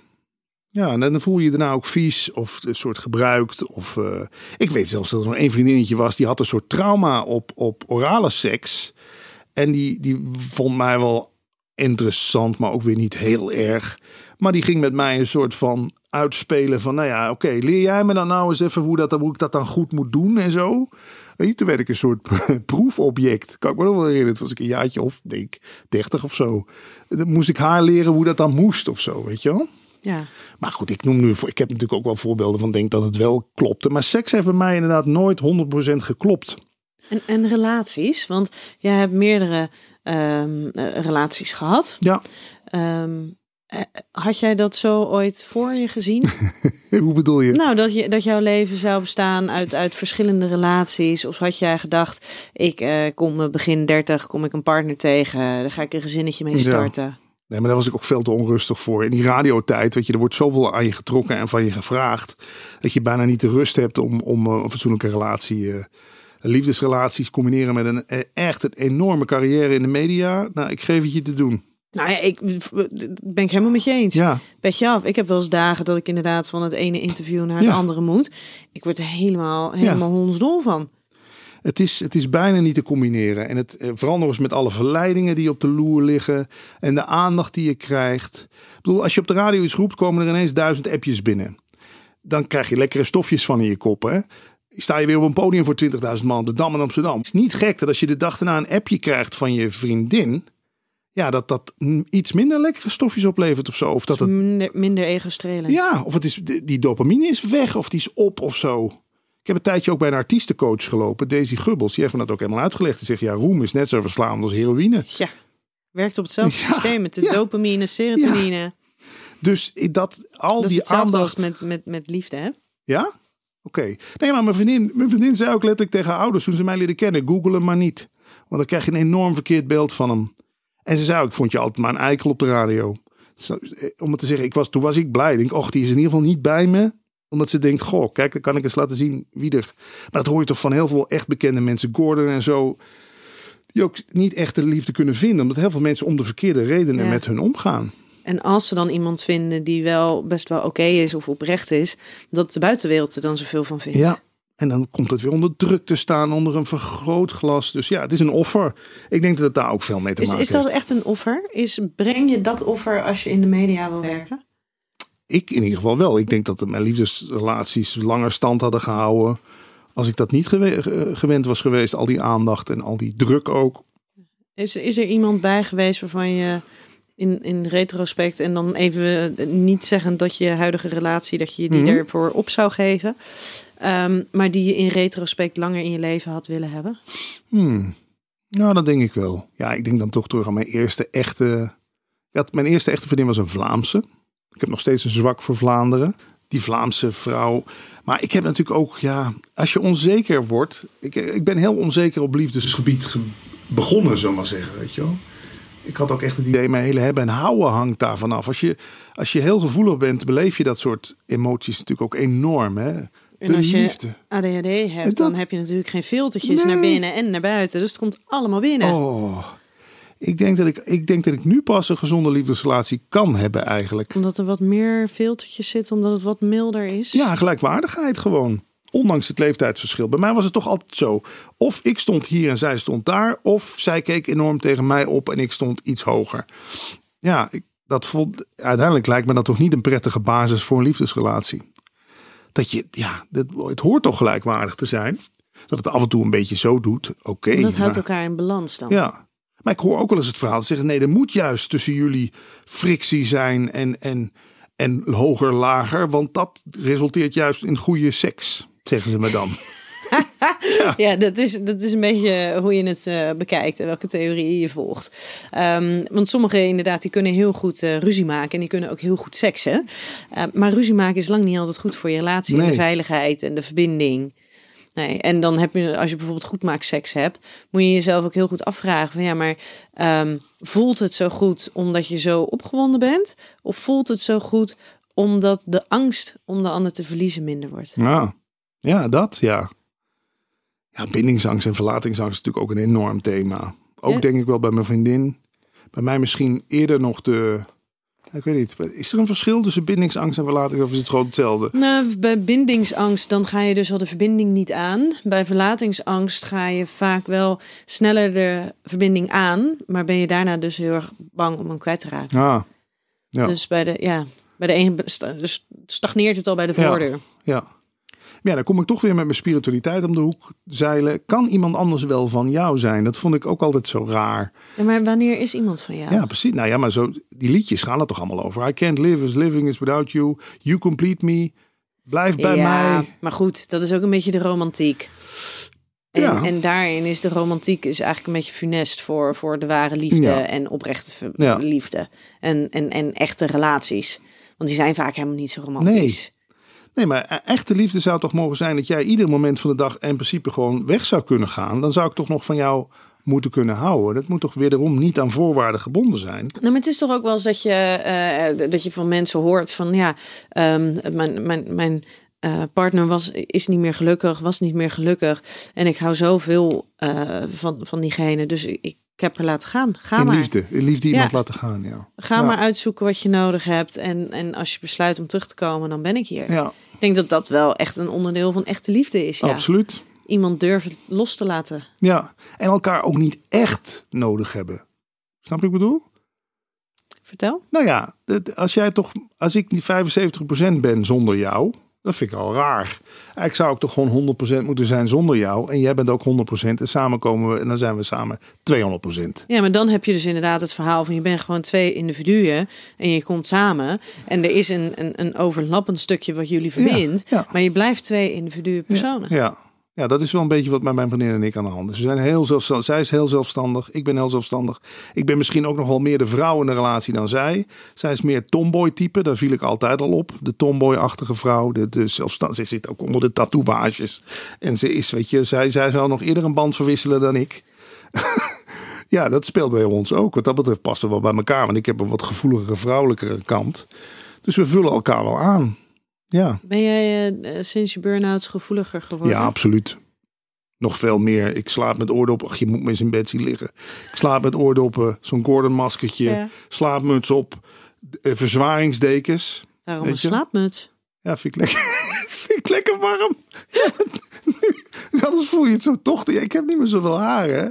Ja, en dan voel je je daarna ook vies of een soort gebruikt. Of, eh, ik weet zelfs dat er nog één vriendinnetje was. Die had een soort trauma op, op orale seks. En die, die vond mij wel interessant, maar ook weer niet heel erg. Maar die ging met mij een soort van uitspelen van... Nou ja, oké, leer jij me dan nou eens even hoe, dat, hoe ik dat dan goed moet doen en zo. Je, toen werd ik een soort proefobject. Kan ik me nog wel herinneren. Toen was ik een jaartje of, denk 30 of zo. Dan moest ik haar leren hoe dat dan moest of zo, weet je wel. Ja. Maar goed, ik noem nu, voor- ik heb natuurlijk ook wel voorbeelden van denk dat het wel klopte. Maar seks heeft bij mij inderdaad nooit 100% geklopt. En, en relaties, want jij hebt meerdere ehm, eh, relaties gehad. Ja, Ehm, eh, had jij dat zo ooit voor je gezien? hoe bedoel je? nou, dat, je, dat jouw leven zou bestaan uit, uit verschillende relaties. Of had jij gedacht, ik eh, kom eh, begin 30, kom ik een partner tegen. Daar ga ik een gezinnetje mee Ja. Nee, maar daar was ik ook veel te onrustig voor. In die radiotijd, weet je, er wordt zoveel aan je getrokken en van je gevraagd. Dat je bijna niet de rust hebt om, om eh, een fatsoenlijke relatie, eh, liefdesrelaties combineren met een eh, echt een enorme carrière in de media. Nou, ik geef het je te doen. Nou ja, ik ben ik helemaal met je eens. Ja, Petje af. Ik heb wel eens dagen dat ik inderdaad van het ene interview naar het Ja. andere moet. Ik word er helemaal, helemaal hondsdol van. Het is, het is bijna niet te combineren. En het, eh, vooral nog eens met alle verleidingen die op de loer liggen en de aandacht die je krijgt. Ik bedoel, als je op de radio iets roept, komen er ineens duizend appjes binnen. Dan krijg je lekkere stofjes van in je kop, hè? Sta je weer op een podium voor 20.000 man op de Dam in Amsterdam. Het is niet gek dat als je de dag daarna een appje krijgt van je vriendin... Ja, dat dat iets minder lekkere stofjes oplevert of zo. Of dat het, Minder, minder ja, of het is, die dopamine is weg of die is op of zo. Ik heb een tijdje ook bij een artiestencoach gelopen, Daisy Gubbels. Die heeft me dat ook helemaal uitgelegd. Die zegt, ja, roem is net zo verslaand als heroïne. Ja. Werkt op hetzelfde Ja, systeem met de ja. dopamine, serotonine. Dus dat, al Dat die aandacht... als met, met, met liefde, hè? Ja? Oké. Nee, maar mijn vriendin, mijn vriendin zei ook letterlijk tegen haar ouders toen ze mij leerden kennen: Google hem maar niet. Want dan krijg je een enorm verkeerd beeld van hem. En ze zei ook, ik vond je altijd maar een eikel op de radio. Zo, eh, Om het te zeggen, ik was, toen was ik blij. Ik denk, och, die is in ieder geval niet bij me. Omdat ze denkt, goh, kijk, dan kan ik eens laten zien wie er... Maar dat hoor je toch van heel veel echt bekende mensen. Gordon en zo. Die ook niet echt de liefde kunnen vinden. Omdat heel veel mensen om de verkeerde redenen Ja. met hun omgaan. En als ze dan iemand vinden die wel best wel oké is of oprecht is, dat de buitenwereld er dan zoveel van vindt. Ja. En dan komt het weer onder druk te staan, onder een vergrootglas. Dus ja, het is een offer. Ik denk dat het daar ook veel mee te Is, maken is dat heeft. echt een offer? Is, breng je dat offer als je in de media wil werken? Ik in ieder geval wel. Ik denk dat mijn liefdesrelaties langer stand hadden gehouden. Als ik dat niet gewe- ge- gewend was geweest, al die aandacht en al die druk ook. Is, is er iemand bij geweest waarvan je in, in retrospect en dan even niet zeggen dat je huidige relatie, dat je die Mhm. ervoor op zou geven, ehm, maar die je in retrospect langer in je leven had willen hebben? Hmm. Nou, dat denk ik wel. Ja, ik denk dan toch terug aan mijn eerste echte. Ja, mijn eerste echte vriendin was een Vlaamse. Ik heb nog steeds een zwak voor Vlaanderen. Die Vlaamse vrouw. Maar ik heb natuurlijk ook, ja, als je onzeker wordt. Ik, ik ben heel onzeker op liefdesgebied ge- begonnen, zullen we maar zeggen. Weet je wel. Ik had ook echt het idee, mijn hele hebben en houden hangt daarvan af. Als je, als je heel gevoelig bent, beleef je dat soort emoties natuurlijk ook enorm. Hè? En De als je liefde. ADHD hebt, Dat- dan heb je natuurlijk geen filtertjes Nee. naar binnen en naar buiten. Dus het komt allemaal binnen. Oh, ik denk, dat ik, ik denk dat ik nu pas een gezonde liefdesrelatie kan hebben eigenlijk. Omdat er wat meer filtertjes zitten, omdat het wat milder is. Ja, gelijkwaardigheid gewoon. Ondanks het leeftijdsverschil. Bij mij was het toch altijd zo. Of ik stond hier en zij stond daar. Of zij keek enorm tegen mij op en ik stond iets hoger. Ja, ik, dat vond, uiteindelijk lijkt me dat toch niet een prettige basis voor een liefdesrelatie. Dat je, ja, dat, het hoort toch gelijkwaardig te zijn. Dat het af en toe een beetje zo doet. Oké. dat houdt maar- elkaar in balans dan. Ja. Maar ik hoor ook wel eens het verhaal te zeggen: nee, er moet juist tussen jullie frictie zijn en, en, en hoger, lager. Want dat resulteert juist in goede seks, zeggen ze me dan. Ja, dat is, dat is een beetje hoe je het eh, bekijkt en welke theorie je volgt. Ehm, want sommigen inderdaad, die kunnen heel goed eh, ruzie maken en die kunnen ook heel goed seksen. Eh, maar ruzie maken is lang niet altijd goed voor je relatie en de veiligheid en de verbinding. Nee, en dan heb je, als je bijvoorbeeld goed maakt seks hebt, moet je jezelf ook heel goed afvragen van ja, maar ehm, voelt het zo goed omdat je zo opgewonden bent? Of voelt het zo goed omdat de angst om de ander te verliezen minder wordt? Ja, ja dat ja. Ja, bindingsangst en verlatingsangst is natuurlijk ook een enorm thema. Ook Ja. denk ik wel bij mijn vriendin. Bij mij misschien eerder nog de. Ik weet niet, is er een verschil tussen bindingsangst en verlatingsangst? Of is het gewoon hetzelfde? Nou, bij bindingsangst dan ga je dus al de verbinding niet aan. Bij verlatingsangst ga je vaak wel sneller de verbinding aan, maar ben je daarna dus heel erg bang om hem kwijt te raken. Ah, ja. Dus bij de ja, bij de dus stagneert het al bij de voordeur. Ja. Ja, dan kom ik toch weer met mijn spiritualiteit om de hoek zeilen. Kan iemand anders wel van jou zijn? Dat vond ik ook altijd zo raar. Ja, maar wanneer is iemand van jou? Ja, precies. Nou ja, maar zo, die liedjes gaan er toch allemaal over. I can't live as living is without you. You complete me. Blijf bij Ja, mij. maar goed, dat is ook een beetje de romantiek. En, Ja. en daarin is de romantiek is eigenlijk een beetje funest voor, voor de ware liefde Ja. en oprechte liefde. En, en, en echte relaties. Want die zijn vaak helemaal niet zo romantisch. Nee, maar e- echte liefde zou toch mogen zijn dat jij ieder moment van de dag in principe gewoon weg zou kunnen gaan. Dan zou ik toch nog van jou moeten kunnen houden. Dat moet toch wederom niet aan voorwaarden gebonden zijn. Nou, maar het is toch ook wel eens dat je, eh, dat je van mensen hoort van ja, ehm, mijn, mijn, mijn eh, partner was, is niet meer gelukkig, was niet meer gelukkig. En ik hou zoveel eh, van, van diegene, dus ik, ik heb haar laten gaan. Ga in maar. liefde. In liefde iemand Ja. laten gaan. Ja. Ga Ja. maar uitzoeken wat je nodig hebt. En, en als je besluit om terug te komen, dan ben ik hier. Ja, Ik denk dat dat wel echt een onderdeel van echte liefde is. Ja. absoluut. Iemand durven los te laten. Ja, en elkaar ook niet echt nodig hebben. Snap je wat ik bedoel? Vertel. Nou ja, als jij toch, als ik niet 75% ben zonder jou, dat vind ik al raar. Eigenlijk zou ik toch gewoon 100% moeten zijn zonder jou. En jij bent ook 100% en samen komen we en dan zijn we samen 200%. Ja, maar dan heb je dus inderdaad het verhaal van je bent gewoon twee individuen en je komt samen en er is een, een, een overlappend stukje wat jullie verbindt, ja. maar je blijft twee individuen personen. Ja. ja, dat is wel een beetje wat met mijn vriendin en ik aan de hand is. We zijn heel. Zij is heel zelfstandig. Ik ben heel zelfstandig. Ik ben misschien ook nog wel meer de vrouw in de relatie dan zij. Zij is meer tomboy type. Daar viel ik altijd al op. De tomboy-achtige vrouw. De, zelfstandig. Ze zit ook onder de tatoeages. En ze is, weet je, zij, zij zou nog eerder een band verwisselen dan ik. Ja, dat speelt bij ons ook. Wat dat betreft past er wel bij elkaar. Want ik heb een wat gevoeligere vrouwelijkere kant. Dus we vullen elkaar wel aan. Ja, Ben jij eh, eh, sinds je burn-outs gevoeliger geworden? ja absoluut. Nog veel meer. Ik slaap met oordoppen. Ach, je moet me eens in bed zien liggen. Ik slaap met oordoppen. Zo'n Gordon-maskertje. Ja. Slaapmuts op. eh, verzwaringsdekens. Waarom een slaapmuts? Ja, vind ik lekker, vind ik lekker warm. Ja, nu, anders voel je het zo tochtig. Ik heb niet meer zoveel haar, hè.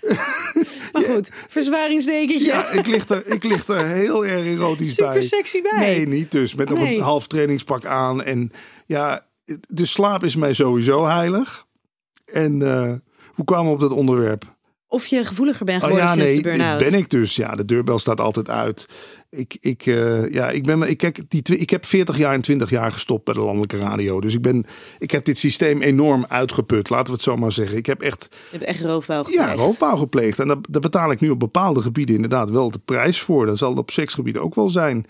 Maar goed, verzwaringsdekentje. Ja, ik lig er, ik lig er heel erg erotisch Super bij. sexy bij. Nee, niet dus. Met nog Nee. een half trainingspak aan. En ja, de slaap is mij sowieso heilig. En eh, hoe kwamen we op dat onderwerp? Of je gevoeliger bent Oh geworden ja, sinds nee, de burn-out. ben ik dus. Ja, de deurbel staat altijd uit. Ik, ik, eh, ja, ik, ben, ik, kijk, die, ik heb 40 jaar en 20 jaar gestopt bij de landelijke radio. Dus ik, ben, ik heb dit systeem enorm uitgeput. Laten we het zo maar zeggen. Ik heb echt Je hebt echt roofbouw gepleegd. ja, roofbouw gepleegd. En daar, daar betaal ik nu op bepaalde gebieden inderdaad wel de prijs voor. Dat zal op seksgebied ook wel zijn.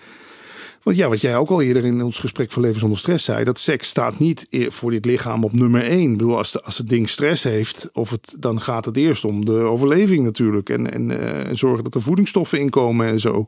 Want ja, wat jij ook al eerder in ons gesprek van Leven zonder Stress zei, dat seks staat niet e- voor dit lichaam op nummer één. Ik bedoel, als, de, als het ding stress heeft, of het, dan gaat het eerst om de overleving natuurlijk. En, en, eh, en zorgen dat er voedingsstoffen inkomen en zo.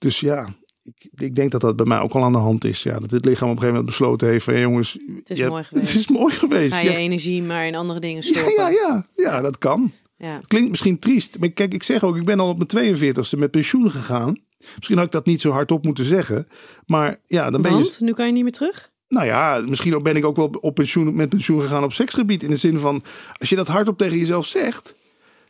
Dus ja, ik, ik denk dat dat bij mij ook al aan de hand is. Ja, dat dit lichaam op een gegeven moment besloten heeft van, "Hé, jongens, Het is je mooi hebt- geweest. Het is mooi geweest. Ga je Ja, energie maar in andere dingen ja, stoppen. ja, ja, ja, dat kan. Ja. Klinkt misschien triest. Maar kijk, ik zeg ook, ik ben al op mijn 42ste met pensioen gegaan. Misschien had ik dat niet zo hardop moeten zeggen. Maar ja, dan ben je. Want, nu kan je niet meer terug? Nou ja, misschien ben ik ook wel op pensioen, met pensioen gegaan op seksgebied. In de zin van, als je dat hardop tegen jezelf zegt,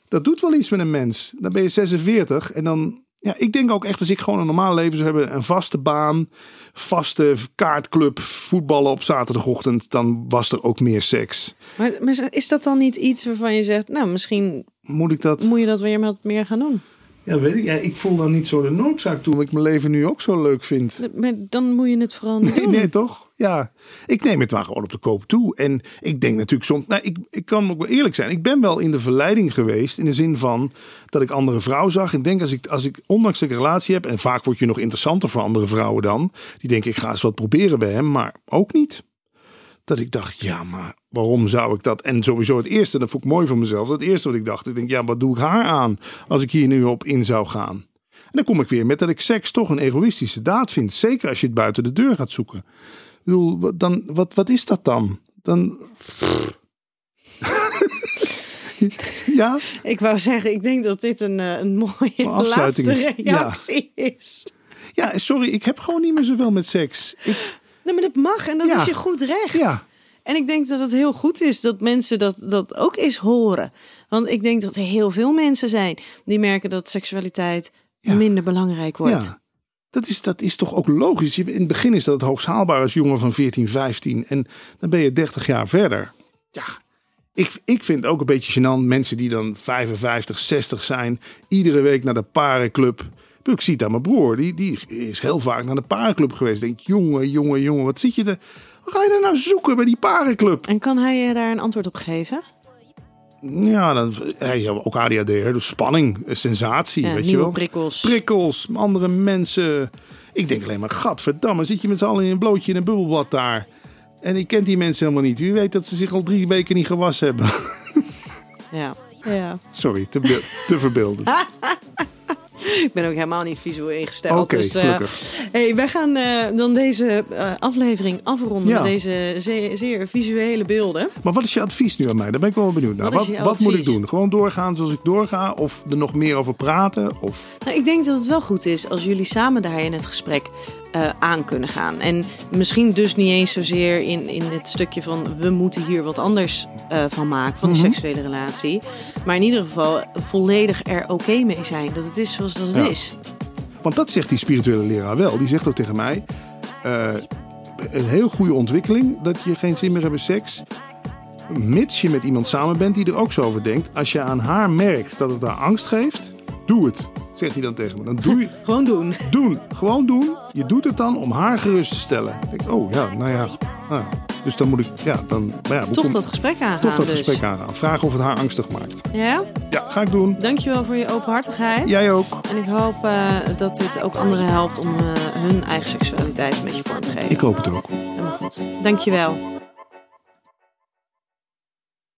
dat doet wel iets met een mens. Dan ben je 46 en dan. Ja, ik denk ook echt als ik gewoon een normaal leven zou hebben, een vaste baan, vaste kaartclub, voetballen op zaterdagochtend, dan was er ook meer seks. Maar, maar is dat dan niet iets waarvan je zegt, nou, misschien Moet ik dat? moet je dat weer wat meer gaan doen? Ja, weet ik. Ja, ik voel dan niet zo de noodzaak toe, omdat ik mijn leven nu ook zo leuk vind. Maar dan moet je het vooral niet Nee, doen. nee, toch? Ja, ik neem het maar gewoon op de koop toe. En ik denk natuurlijk soms, nou, ik, ik kan ook wel eerlijk zijn. Ik ben wel in de verleiding geweest. In de zin van dat ik andere vrouwen zag. Ik denk als ik, als ik ondanks dat ik een relatie heb. En vaak word je nog interessanter voor andere vrouwen dan. Die denken, ik ga eens wat proberen bij hem. Maar ook niet. Dat ik dacht, ja, maar waarom zou ik dat? En sowieso het eerste, dat vond ik mooi van mezelf. Het eerste wat ik dacht, ik denk, ja, wat doe ik haar aan als ik hier nu op in zou gaan? En dan kom ik weer met dat ik seks toch een egoïstische daad vind. Zeker als je het buiten de deur gaat zoeken. Ik bedoel, wat- dan, wat, wat is dat dan? Dan. ja, Ik wou zeggen, ik denk dat dit een, eh, een mooie laatste. Ja. reactie is. ja, sorry, ik heb gewoon niet meer zoveel met seks. Ik, Nee, maar dat mag en dat Ja. is je goed recht. ja, En ik denk dat het heel goed is dat mensen dat, dat ook eens horen. Want ik denk dat er heel veel mensen zijn die merken dat seksualiteit Ja. minder belangrijk wordt. ja. Dat is, dat is toch ook logisch. In het begin is dat het hoogst haalbaar als jongen van 14, 15. En dan ben je 30 jaar verder. Ja, ik, ik vind het ook een beetje gênant. Mensen die dan 55, 60 zijn. Iedere week naar de parenclub. Ik zie het aan mijn broer. Die, die is heel vaak naar de parenclub geweest. Denk, jongen, jongen, jongen. Wat zit je er... Wat ga je er nou zoeken bij die parenclub? En kan hij je daar een antwoord op geven? Ja, dan, heeft ook ADHD. Dus spanning, sensatie, Ja, weet je wel. prikkels. Prikkels, andere mensen. Ik denk alleen maar, gadverdamme, zit je met z'n allen in een blootje in een bubbelbad daar. En ik ken die mensen helemaal niet. Wie weet dat ze zich al drie weken niet gewassen hebben. Ja. ja. Sorry, te, te verbeeldend. Ik ben ook helemaal niet visueel ingesteld. Oké, dus, eh, hey, wij gaan eh, dan deze eh, aflevering afronden Ja. met deze zeer, zeer visuele beelden. Maar wat is je advies nu aan mij? Daar ben ik wel benieuwd naar. Wat Wat, wat, moet ik doen? Gewoon doorgaan zoals ik doorga? Of er nog meer over praten? Of... Nou, ik denk dat het wel goed is als jullie samen daar in het gesprek eh, aan kunnen gaan. En misschien dus niet eens zozeer in, in het stukje van we moeten hier wat anders eh, van maken, van die seksuele relatie. Maar in ieder geval volledig er oké mee zijn dat het is zoals dat het Ja. is. Want dat zegt die spirituele leraar wel. Die zegt ook tegen mij: eh, een heel goede ontwikkeling dat je geen zin meer hebt in seks. Mits je met iemand samen bent die er ook zo over denkt. Als je aan haar merkt dat het haar angst geeft, doe het. Zegt hij dan tegen me. Dan doe je Gewoon doen. doen. Gewoon doen. Je doet het dan om haar gerust te stellen. Ik denk, oh ja, nou ja. Nou, dus dan moet ik, ja, dan. Maar ja, hoe Toch kom- dat gesprek aangaan toch dat dus. gesprek aangaan. Vragen of het haar angstig maakt. Ja? Ja, ga ik doen. Dankjewel voor je openhartigheid. Jij ook. En ik hoop eh, dat dit ook anderen helpt om eh, hun eigen seksualiteit een beetje vorm te geven. Ik hoop het ook. Helemaal goed. Dankjewel.